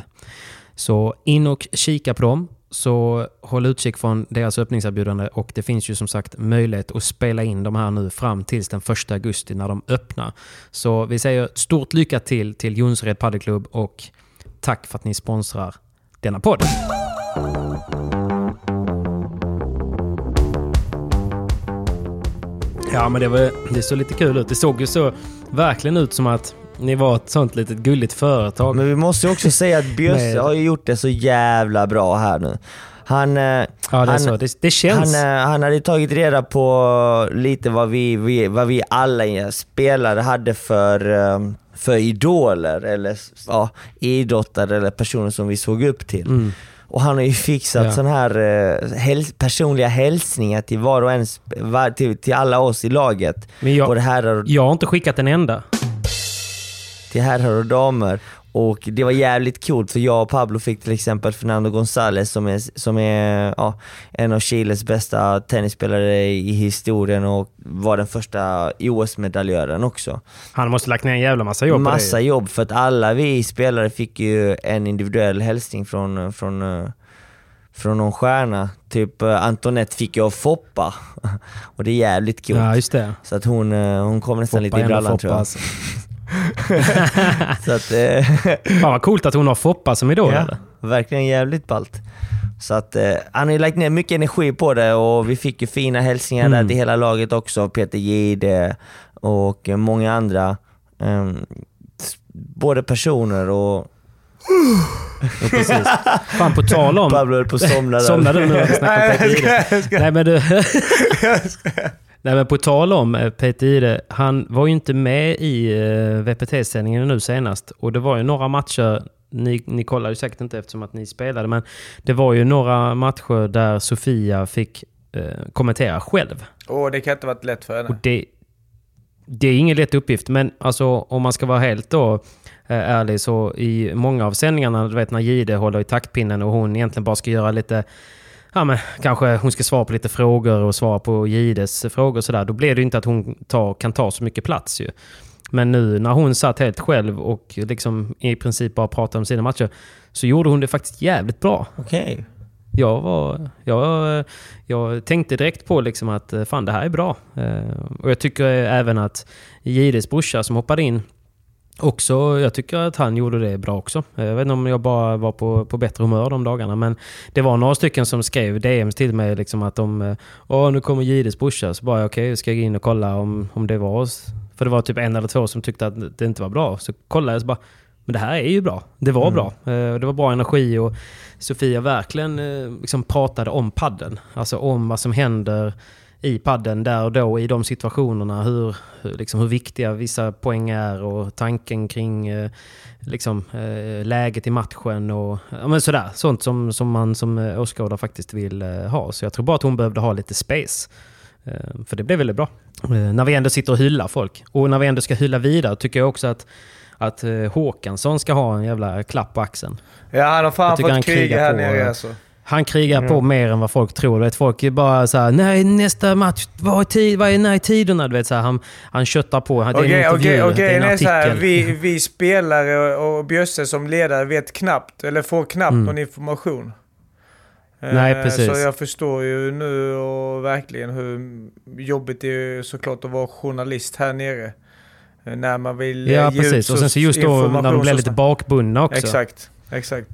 Så in och kika på dem så håll utkik från deras öppningserbjudande och det finns ju som sagt möjlighet att spela in de här nu fram tills den 1 augusti när de öppnar. Så vi säger stort lycka till till Jonsered Padelklubb och tack för att ni sponsrar denna podd. Ja, men det, var, det såg lite kul ut. Det såg ju så verkligen ut som att ni var ett sånt litet gulligt företag. Men vi måste ju också säga att Bjösse har ju gjort det så jävla bra här nu. Han, eh, Ja, han. Det, det han, eh, han hade tagit reda på lite vad vi, vi, vad vi alla spelare hade för, eh, för idoler eller ja, idrottare eller personer som vi såg upp till. Mm. Och han har ju fixat Ja. sån här eh, häl personliga hälsningar till var och en, var, till, till alla oss i laget. Men jag, Både herrar och jag har inte skickat en enda. till herrar och damer. Och det var jävligt coolt för jag och Pablo fick till exempel Fernando González som är, som är ja, en av Chiles bästa tennisspelare i historien och var den första OS-medaljören också. Han måste lagt ner en jävla massa jobb Massa på det. jobb för att alla vi spelare fick ju en individuell hälsning från, från, från någon stjärna. Typ eh, Antoinette fick jag av Foppa och det är jävligt coolt. Ja, just det. Så att hon, eh, hon kom nästan lite i Foppa, brallan Foppa, tror jag. alltså. Så att, eh, Fan vad coolt att hon har Foppa som idol. eller? verkligen jävligt ballt. Så att eh, han har ju lagt ner mycket energi på det och vi fick ju fina hälsningar Mm. där till hela laget också. Peter Jihde och eh, många andra. S- både personer och... Ja, precis. Fan på tal om... Pablo höll på att somna där. Somnar du nu när vi snackar om Peter Jihde? Nej men du... Nej men på tal om eh, Peter Jihde, han var ju inte med i eh, VPT-sändningen nu senast. Och det var ju några matcher, ni, ni kollade ju säkert inte eftersom att ni spelade, men det var ju några matcher där Sofia fick eh, kommentera själv. Åh, det kan inte varit lätt för Och henne. det, det är ingen lätt uppgift, men alltså, om man ska vara helt då, eh, ärlig så i många av sändningarna, du vet när Gide håller i taktpinnen och hon egentligen bara ska göra lite Ja men kanske hon ska svara på lite frågor och svara på Gides frågor och sådär. Då blir det ju inte att hon tar, kan ta så mycket plats ju. Men nu när hon satt helt själv och liksom i princip bara pratade om sina matcher så gjorde hon det faktiskt jävligt bra. Okej. Jag, var, jag, jag tänkte direkt på liksom att eh, fan det här är bra. Eh, Och jag tycker även att Gides brorsa som hoppade in också, jag tycker att han gjorde det bra också. Jag vet inte om jag bara var på, på bättre humör de dagarna, men det var några stycken som skrev DMs till mig liksom att de, eh, åh nu kommer Gides brorsa, så bara okej, ska jag gå in och kolla om, om det var oss. För det var typ en eller två som tyckte att det inte var bra. Så kollade jag så bara, men det här är ju bra. Det var bra. Eh, Det var bra energi och Sofia verkligen eh, liksom pratade om padden. Alltså om vad som händer i padden där och då i de situationerna. Hur, hur, liksom, hur viktiga vissa poäng är och tanken kring eh, liksom, eh, läget i matchen och ja, men sådär. Sånt som, som man som eh, åskådare faktiskt vill eh, ha. Så jag tror bara att hon behövde ha lite space. Eh, För det blev väldigt bra. Eh, När vi ändå sitter och hyllar folk. Och när vi ändå ska hylla vidare tycker jag också att att Håkansson ska ha en jävla klapp på axeln. Ja, han har fan fått kriga här nere alltså. Han krigar på mer än vad folk tror. Du vet, folk är bara så här, nej nästa match, vad är, tid, vad är när är tiderna? Du vet, så här, han, han köttar på. Det är en intervju, okej, det är en Det är så här, artikel. vi, vi spelare och och Bjösse som ledare vet knappt, eller får knappt Mm. någon information. Nej, Eh, precis. Så jag förstår ju nu och verkligen hur jobbigt det är såklart att vara journalist här nere. Eh, När man vill eh, Ja, ge precis. ut Och sen så just då när de blir så lite bakbundna också. Exakt, exakt.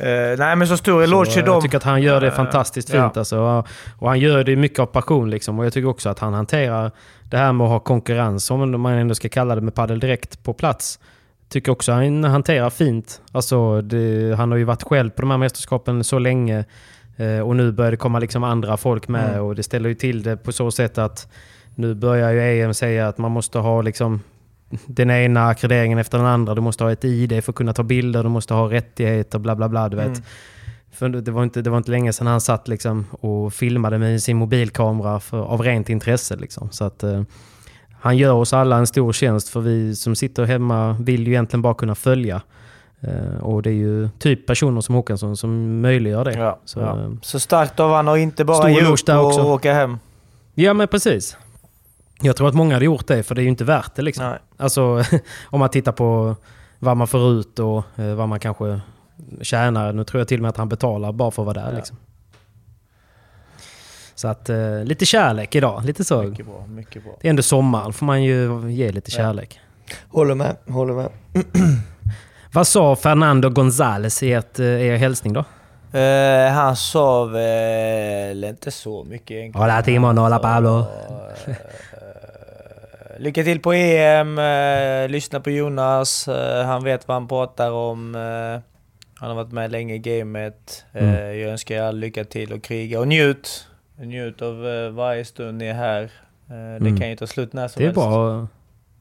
Eh, nej men så stor eloge till eh, dem. Jag tycker att han gör det Eh, fantastiskt ja. fint. Alltså. Och- han gör det mycket av passion. Liksom. Och jag tycker också att han hanterar det här med att ha konkurrens, om man ändå ska kalla det med padel direkt på plats. Tycker också han hanterar fint. Alltså, det, han har ju varit själv på de här mästerskapen så länge. Eh, och nu börjar det komma liksom andra folk med. Mm. Och det ställer ju till det på så sätt att nu börjar ju EM säga att man måste ha liksom den ena akkrediteringen efter den andra. Du måste ha ett ID för att kunna ta bilder, du måste ha rättigheter, bla bla bla. Du vet. Mm. För det var, inte, det var inte länge sedan han satt liksom och filmade med sin mobilkamera för, av rent intresse. Liksom. Så att, eh, han gör oss alla en stor tjänst för vi som sitter hemma vill ju egentligen bara kunna följa. Eh, och det är ju typ personer som Håkansson som möjliggör det. Ja, Så, ja. eh, Så starkt av han att inte bara ge upp och också. åka hem. Ja men precis. Jag tror att många hade gjort det för det är ju inte värt det liksom. Nej. Alltså om man tittar på vad man får ut och eh, vad man kanske tjänar. Nu tror jag till och med att han betalar bara för att vara där. Ja. Liksom. Så att eh, lite kärlek idag. Lite så. Mycket bra, mycket bra. Det är ändå sommaren, får man ju ge lite Ja. kärlek. Håller med, håller med. Vad sa Fernando González i ert, eh, er hälsning då? Eh, han sa väl inte så mycket egentligen. Hola Timon, hola Pablo. Lycka till på EM, eh, lyssna på Jonas, eh, han vet vad han pratar om. Eh, han har varit med länge i gamet. Mm. Jag önskar er all lycka till och kriga och njut. Njut av varje stund ni är här. Det Mm. kan ju ta slut när som Det är helst. bra.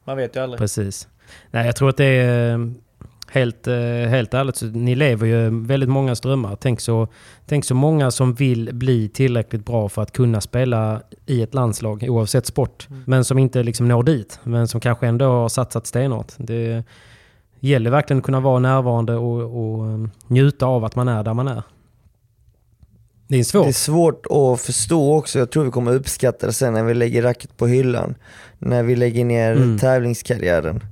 Man vet ju aldrig. Precis. Nej, jag tror att det är helt, eh, helt ärligt, så ni lever ju väldigt många drömmar. Tänk så, tänk så många som vill bli tillräckligt bra för att kunna spela i ett landslag oavsett sport. Mm. Men som inte liksom når dit. Men som kanske ändå har satsat stenhårt. Det gäller verkligen att kunna vara närvarande och, och eh, njuta av att man är där man är. Det är svårt. Det är svårt att förstå också. Jag tror vi kommer uppskatta det sen när vi lägger racket på hyllan. När vi lägger ner Mm. tävlingskarriären.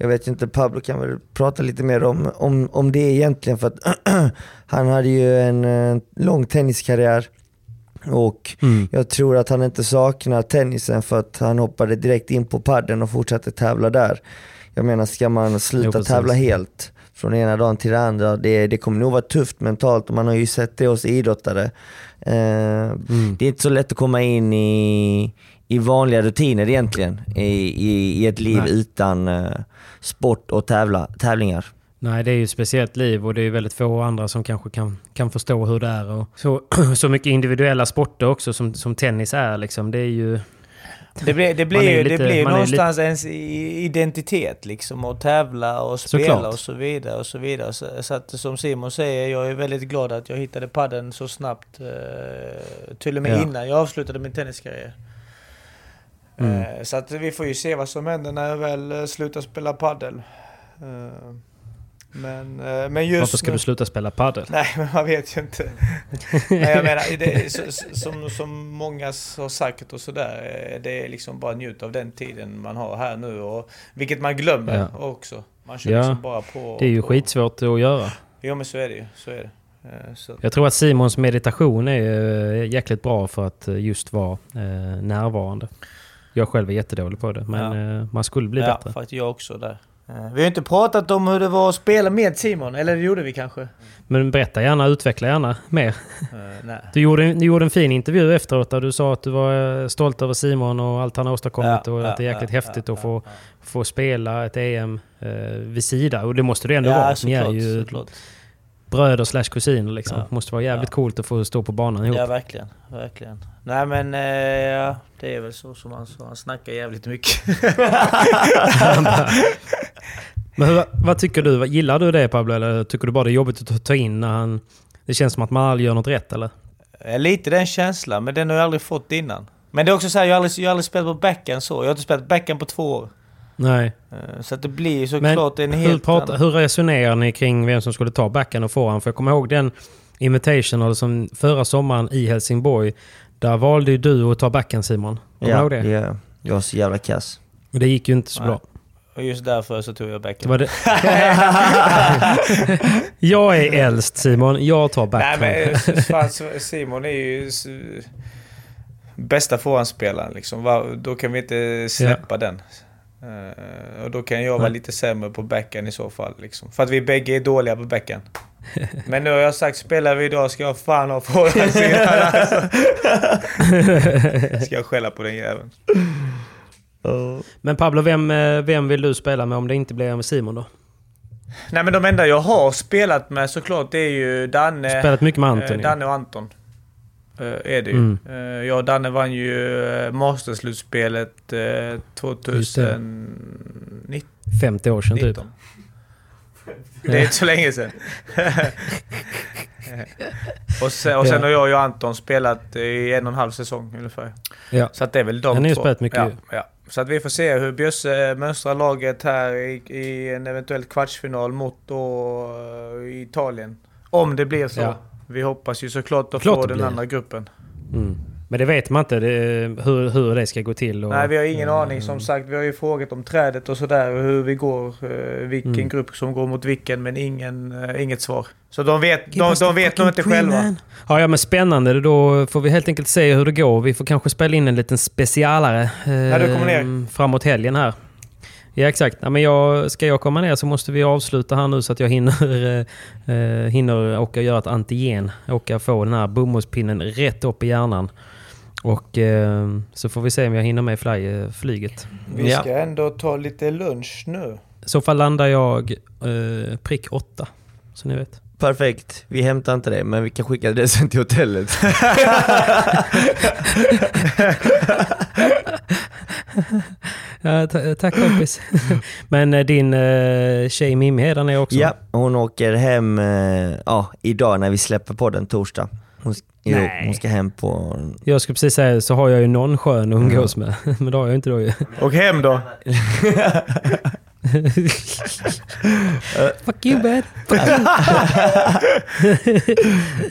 Jag vet inte, Pablo kan väl prata lite mer om, om, om det egentligen. För att han hade ju en eh, lång tenniskarriär. Och Mm. jag tror att han inte saknar tennisen för att han hoppade direkt in på padden och fortsatte tävla där. Jag menar, ska man Jo, sluta precis. tävla helt från ena dagen till den andra, det, det kommer nog vara tufft mentalt och man har ju sett det hos idrottare. Eh, Mm. Det är inte så lätt att komma in i, i vanliga rutiner egentligen, i, i, i ett liv Nej. utan eh, sport och tävla, tävlingar. Nej, det är ju ett speciellt liv och det är väldigt få andra som kanske kan, kan förstå hur det är. Och så, så mycket individuella sporter också som, som tennis är. Liksom. Det är ju... Det blir, det blir ju lite- det blir ju någonstans ens i- identitet liksom. Och tävla och spela Såklart. och så vidare och så vidare. Så, så att som Simon säger, jag är väldigt glad att jag hittade padden så snabbt. Eh, till och med Ja. innan jag avslutade min tenniskarriär. Mm. Eh, så att vi får ju se vad som händer när jag väl eh, slutar spela paddel. Eh, men, men just Varför ska nu... du sluta spela padel? Nej, men man vet ju inte. Nej, jag menar, det, som, som många har sagt och sådär, det är liksom bara njut av den tiden man har här nu. Och, vilket man glömmer Ja. också. Man kör Ja, liksom bara på. Det är ju på. skitsvårt att göra. Jo men så är det ju. Så är det. Så. Jag tror att Simons meditation är jäkligt bra för att just vara närvarande. Jag själv är jättedålig på det, men eh, man skulle bli ja, bättre. för att jag också där. Eh, Vi har inte pratat om hur det var att spela med Simon, eller det gjorde vi kanske? Men berätta gärna, utveckla gärna mer. Eh. Du gjorde, du gjorde en fin intervju efteråt där du sa att du var stolt över Simon och allt han har åstadkommit Ja, och ja, att det är jäkligt ja, häftigt ja, att få, ja, få spela ett EM eh, vid sida. Och det måste det ändå Ja, vara. Ni är såklart, ju såklart. Bröder slash kusiner liksom. Ja. Måste vara jävligt Ja. coolt att få stå på banan ihop. Ja, verkligen. Verkligen. Nej men, eh, ja, det är väl så som han sa. Han snackar jävligt mycket. Men hur, vad tycker du? Gillar du det Pablo? Eller tycker du bara det är jobbigt att ta- in när han... Det känns som att man aldrig gör något rätt eller? Eh, Lite den känslan, men den har jag aldrig fått innan. Men det är också så här, jag har aldrig, jag har aldrig spelat på backhand så. Jag har inte spelat backhand på två år. Nej. Eh, Så att det blir ju Men såklart en hur, helt annan... hur resonerar ni kring vem som skulle ta backhand och forehand? För jag kommer ihåg den Invitational som förra sommaren i Helsingborg. Där valde ju du att ta backhand Simon. Kommer du ihåg det? det gör jag. Är så jävla kass. Och det gick ju inte så Nej. bra. Och just därför så tog jag Det backhand. var det. jag är äldst Simon, jag tar Nej backhand. men fan, Simon är ju bästa forehandspelaren liksom. Då kan vi inte släppa den. Eh, och då kan jag vara lite sämre på backhand i så fall. Liksom. För att vi bägge är dåliga på backhand. Men nu har jag sagt, spelar vi idag ska jag fan ha forehandsidan alltså. Ska jag skälla på den jäveln. Men Pablo, vem, eh, vem vill du spela med om det inte blir med Simon då? Nej men de enda jag har spelat med såklart det är ju Danne, Spelat mycket med Anton eh. Danne och Anton. Eh, är det ju. Mm. Eh, jag och Danne vann ju eh, Masterslutspelet eh, 2019. 50 år sedan typ. Det är inte så länge sedan. och sen, och sen Ja. har jag och Anton spelat i en och en halv säsong ungefär. Ja. Så att det är väl de Ja, ni har två. spelat mycket ja, ju. ja. Så att vi får se hur Bjösse mönstrar laget här i, i en eventuell kvartsfinal mot då, eh, Italien. Om det blir så. Ja. Vi hoppas ju såklart att Klart få den andra gruppen. Mm. Men det vet man inte det, hur, hur det ska gå till. Och, Nej, vi har ingen eh, aning. Som sagt, vi har ju frågat om trädet och sådär. och Hur vi går, eh, vilken Mm. grupp som går mot vilken, men ingen, eh, inget svar. Så de vet, de, de vet nog inte själva. Ja, ja, men spännande. Då får vi helt enkelt se hur det går. Vi får kanske spela in en liten specialare eh, du kommer ner. framåt helgen här. Ja, exakt. Ja, men jag, ska jag komma ner så måste vi avsluta här nu så att jag hinner, eh, eh, hinner åka och göra ett antigen. Åka få den här bomullspinnen rätt upp i hjärnan. Och eh, så får vi se om jag hinner med fly, eh, flyget. Vi Ja. ska ändå ta lite lunch nu. I så fall landar jag eh, prick åtta. Så ni vet. Perfekt, vi hämtar inte det men vi kan skicka det sen till hotellet. Ja, ta- tack kompis. Men eh, din eh, tjej Mimmi är där nere också? ja, hon åker hem eh, ja, idag när vi släpper podden torsdag. Hon, jo, Nej. hon ska hem på... Jag skulle precis säga så har jag ju någon skön att umgås med. Men det har jag inte då ju. Och hem då. Fuck you bad.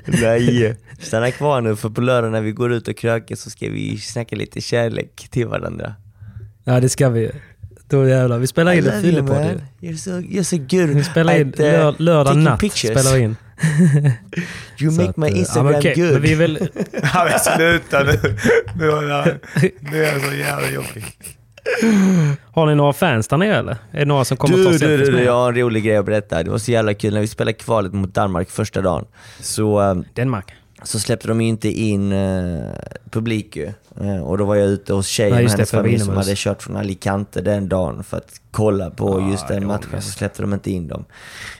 Nej, stanna kvar nu för på lördag när vi går ut och krökar så ska vi snacka lite kärlek till varandra. Ja det ska vi. Då jävlar. Vi spelar I in love en you, fyllepodd man. ju. You're so, you're so good Vi spelar in at, uh, lör, lördag natt. pictures. Spelar vi in. You make att, my eh, ja, Instagram men okej, good. Men vi är väl... Ja, men sluta nu. Nu är jag, nu är jag så jävla jobbig. Har ni några fans där nere eller? Är det några som kommer Du, ta du, selfies du, med du, jag har en rolig grej att berätta. Det var så jävla kul när vi spelade kvalet mot Danmark första dagen. Så, eh, Danmark. så släppte de ju inte in eh, publik ju. Eh, och då var jag ute hos tjejen och det, hennes familj som hade kört från Alicante den dagen för att kolla på Ah, just den matchen. Så släppte de inte in dem.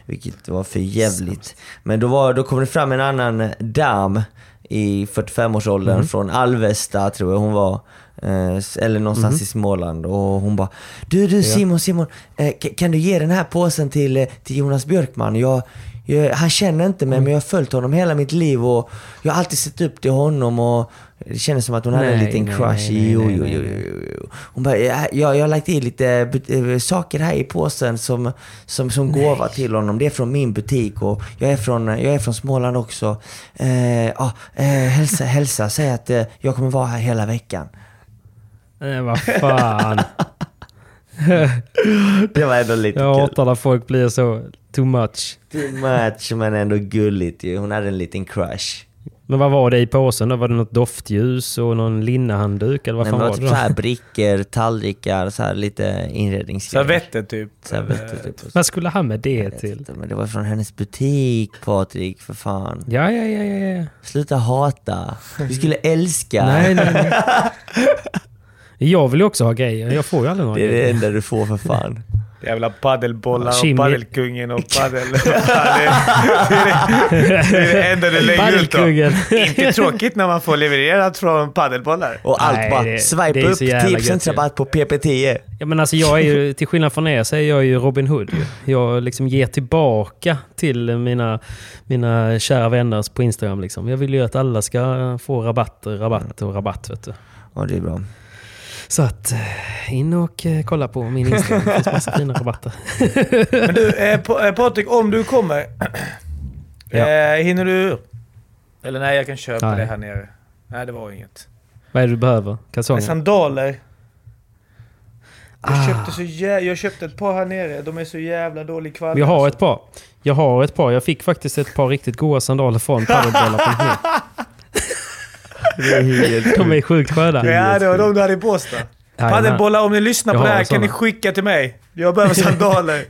Vilket var för jävligt. Men då, var, då kom det fram en annan dam i 45-årsåldern Mm. från Alvesta tror jag hon var. Eh, eller någonstans Mm. i Småland och hon bara Du du Simon, Simon, eh, ka- kan du ge den här påsen till, till Jonas Björkman? Jag, jag, han känner inte mig men jag har följt honom hela mitt liv och jag har alltid sett upp till honom och det kändes som att hon hade en Nej, liten nej, crush. nej, jo, nej, jo, nej, jo, nej. jo. Hon bara, jag, jag, har lagt i lite eh, saker här i påsen som, som, som gåva till honom. Det är från min butik och jag är från, jag är från Småland också. Eh, ja, eh, hälsa, hälsa, säg att eh, jag kommer vara här hela veckan. Nej, vad fan. Det var ändå lite Jag kul. hatar när folk blir så too much. Too much men ändå gulligt ju. Hon hade en liten crush. Men vad var det i påsen då? Var det något doftljus och någon linnehandduk eller vad Nej, fan men var typ det så då? här brickor, tallrikar, så här lite inredningsgrejer. Servetter typ. Servetter typ. Vad skulle han med det till? inte, men det var från hennes butik Patrik, för fan. Ja, ja, ja, ja, ja. Sluta hata. Vi skulle älska. Nej, nej, nej. Jag vill ju också ha grejer. Jag får ju aldrig några Det är det enda du får för fan. Jävla paddelbollar Jimmy- och paddelkungen och paddel... det, är det, är det enda du lägger ut då. Inte tråkigt när man får levererat från paddelbollar. Och allt Nej, bara, det- är upp så jävla 10% gött ju. rabatt på PP10. Ja, men alltså jag är ju, till skillnad från er så är jag ju Robin Hood. Jag liksom ger tillbaka till mina, mina kära vänner på Instagram. Liksom. Jag vill ju att alla ska få rabatter, rabatt och rabatt. Vet du. Ja, det är bra. Så att eh, in och eh, kolla på min Instagram. Det finns massa fina rabatter. Men du, eh, eh, Patrik, om du kommer. Ja. Eh, hinner du? Eller nej, jag kan köpa Nej. det här nere. Nej, det var inget. Vad är det du behöver? Kalsonger? sandaler. Jag Ah. köpte, så jä- jag köpte ett par här nere. De är så jävla dålig kvalitet. Jag har ett par. Jag har ett par. Jag fick faktiskt ett par riktigt goda sandaler från padelbollar.nu. Är helt De är sjukt sköna. Ja, det var de du hade på sig. Jajamän. Paddelbollar, om ni lyssnar på det här kan ni skicka till mig. Jag behöver sandaler.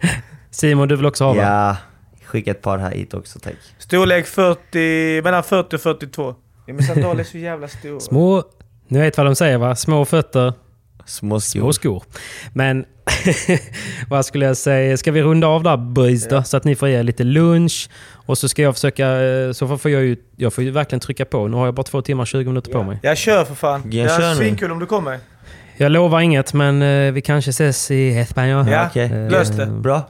Simon, du vill också ha va? Ja, skicka ett par här hit också tack. Storlek 40, mellan 40 och 42. Ja, men sandaler är så jävla stora. Små... Ni vet vad de säger va? Små fötter, Små små skor. skor. Men vad skulle jag säga? Ska vi runda av där boys då? Så att ni får er lite lunch. Och så ska jag försöka... eh, Så får jag ju... Jag får ju verkligen trycka på. Nu har jag bara två timmar och 20 minuter på mig. Jag kör för fan. Jag kör är svinkul om du kommer. Jag lovar inget men eh, vi kanske ses i Espanol. Ja, okej. Eh, lös det. Bra.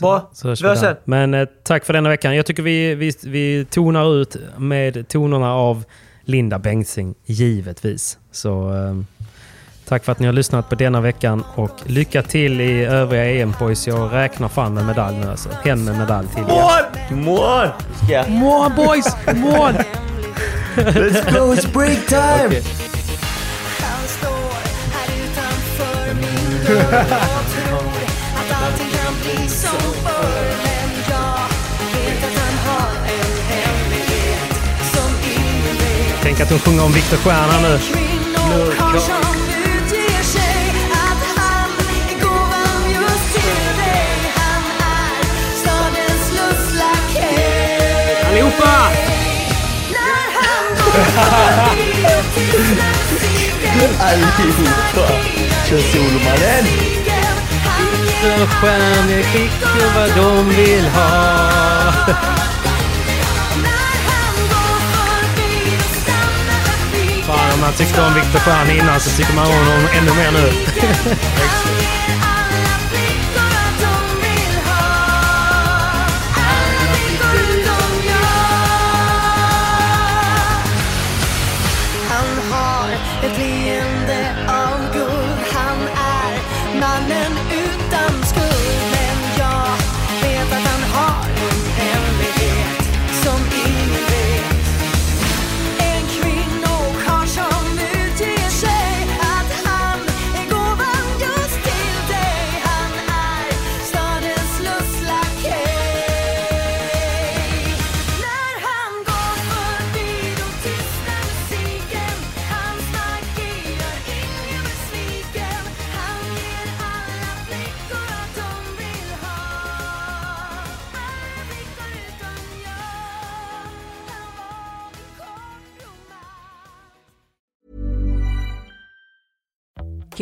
Bra. Så hörs vi där. det. Men eh, tack för denna veckan. Jag tycker vi, vi, vi tonar ut med tonerna av Linda Bengtzing, givetvis. Så eh, tack för att ni har lyssnat på denna veckan och lycka till i övriga EM-boys. Jag räknar fan med medalj nu alltså. Hem med medalj till er. Mål! Mål! Mål boys! Mål! Let's go, it's break time! Okej. Han står här utanför min dörr och tror att allting kan bli som förr Men jag vet att han har en hemlighet som ingen vet Tänk att hon sjunger om Viktor Stjärna nu. Allihopa! Allihopa! Kör solomannen! Så stjärneskickor vad de vill ha. Fan, om man tyckte om Viktor Stjärna innan så tycker man om honom ännu mer nu.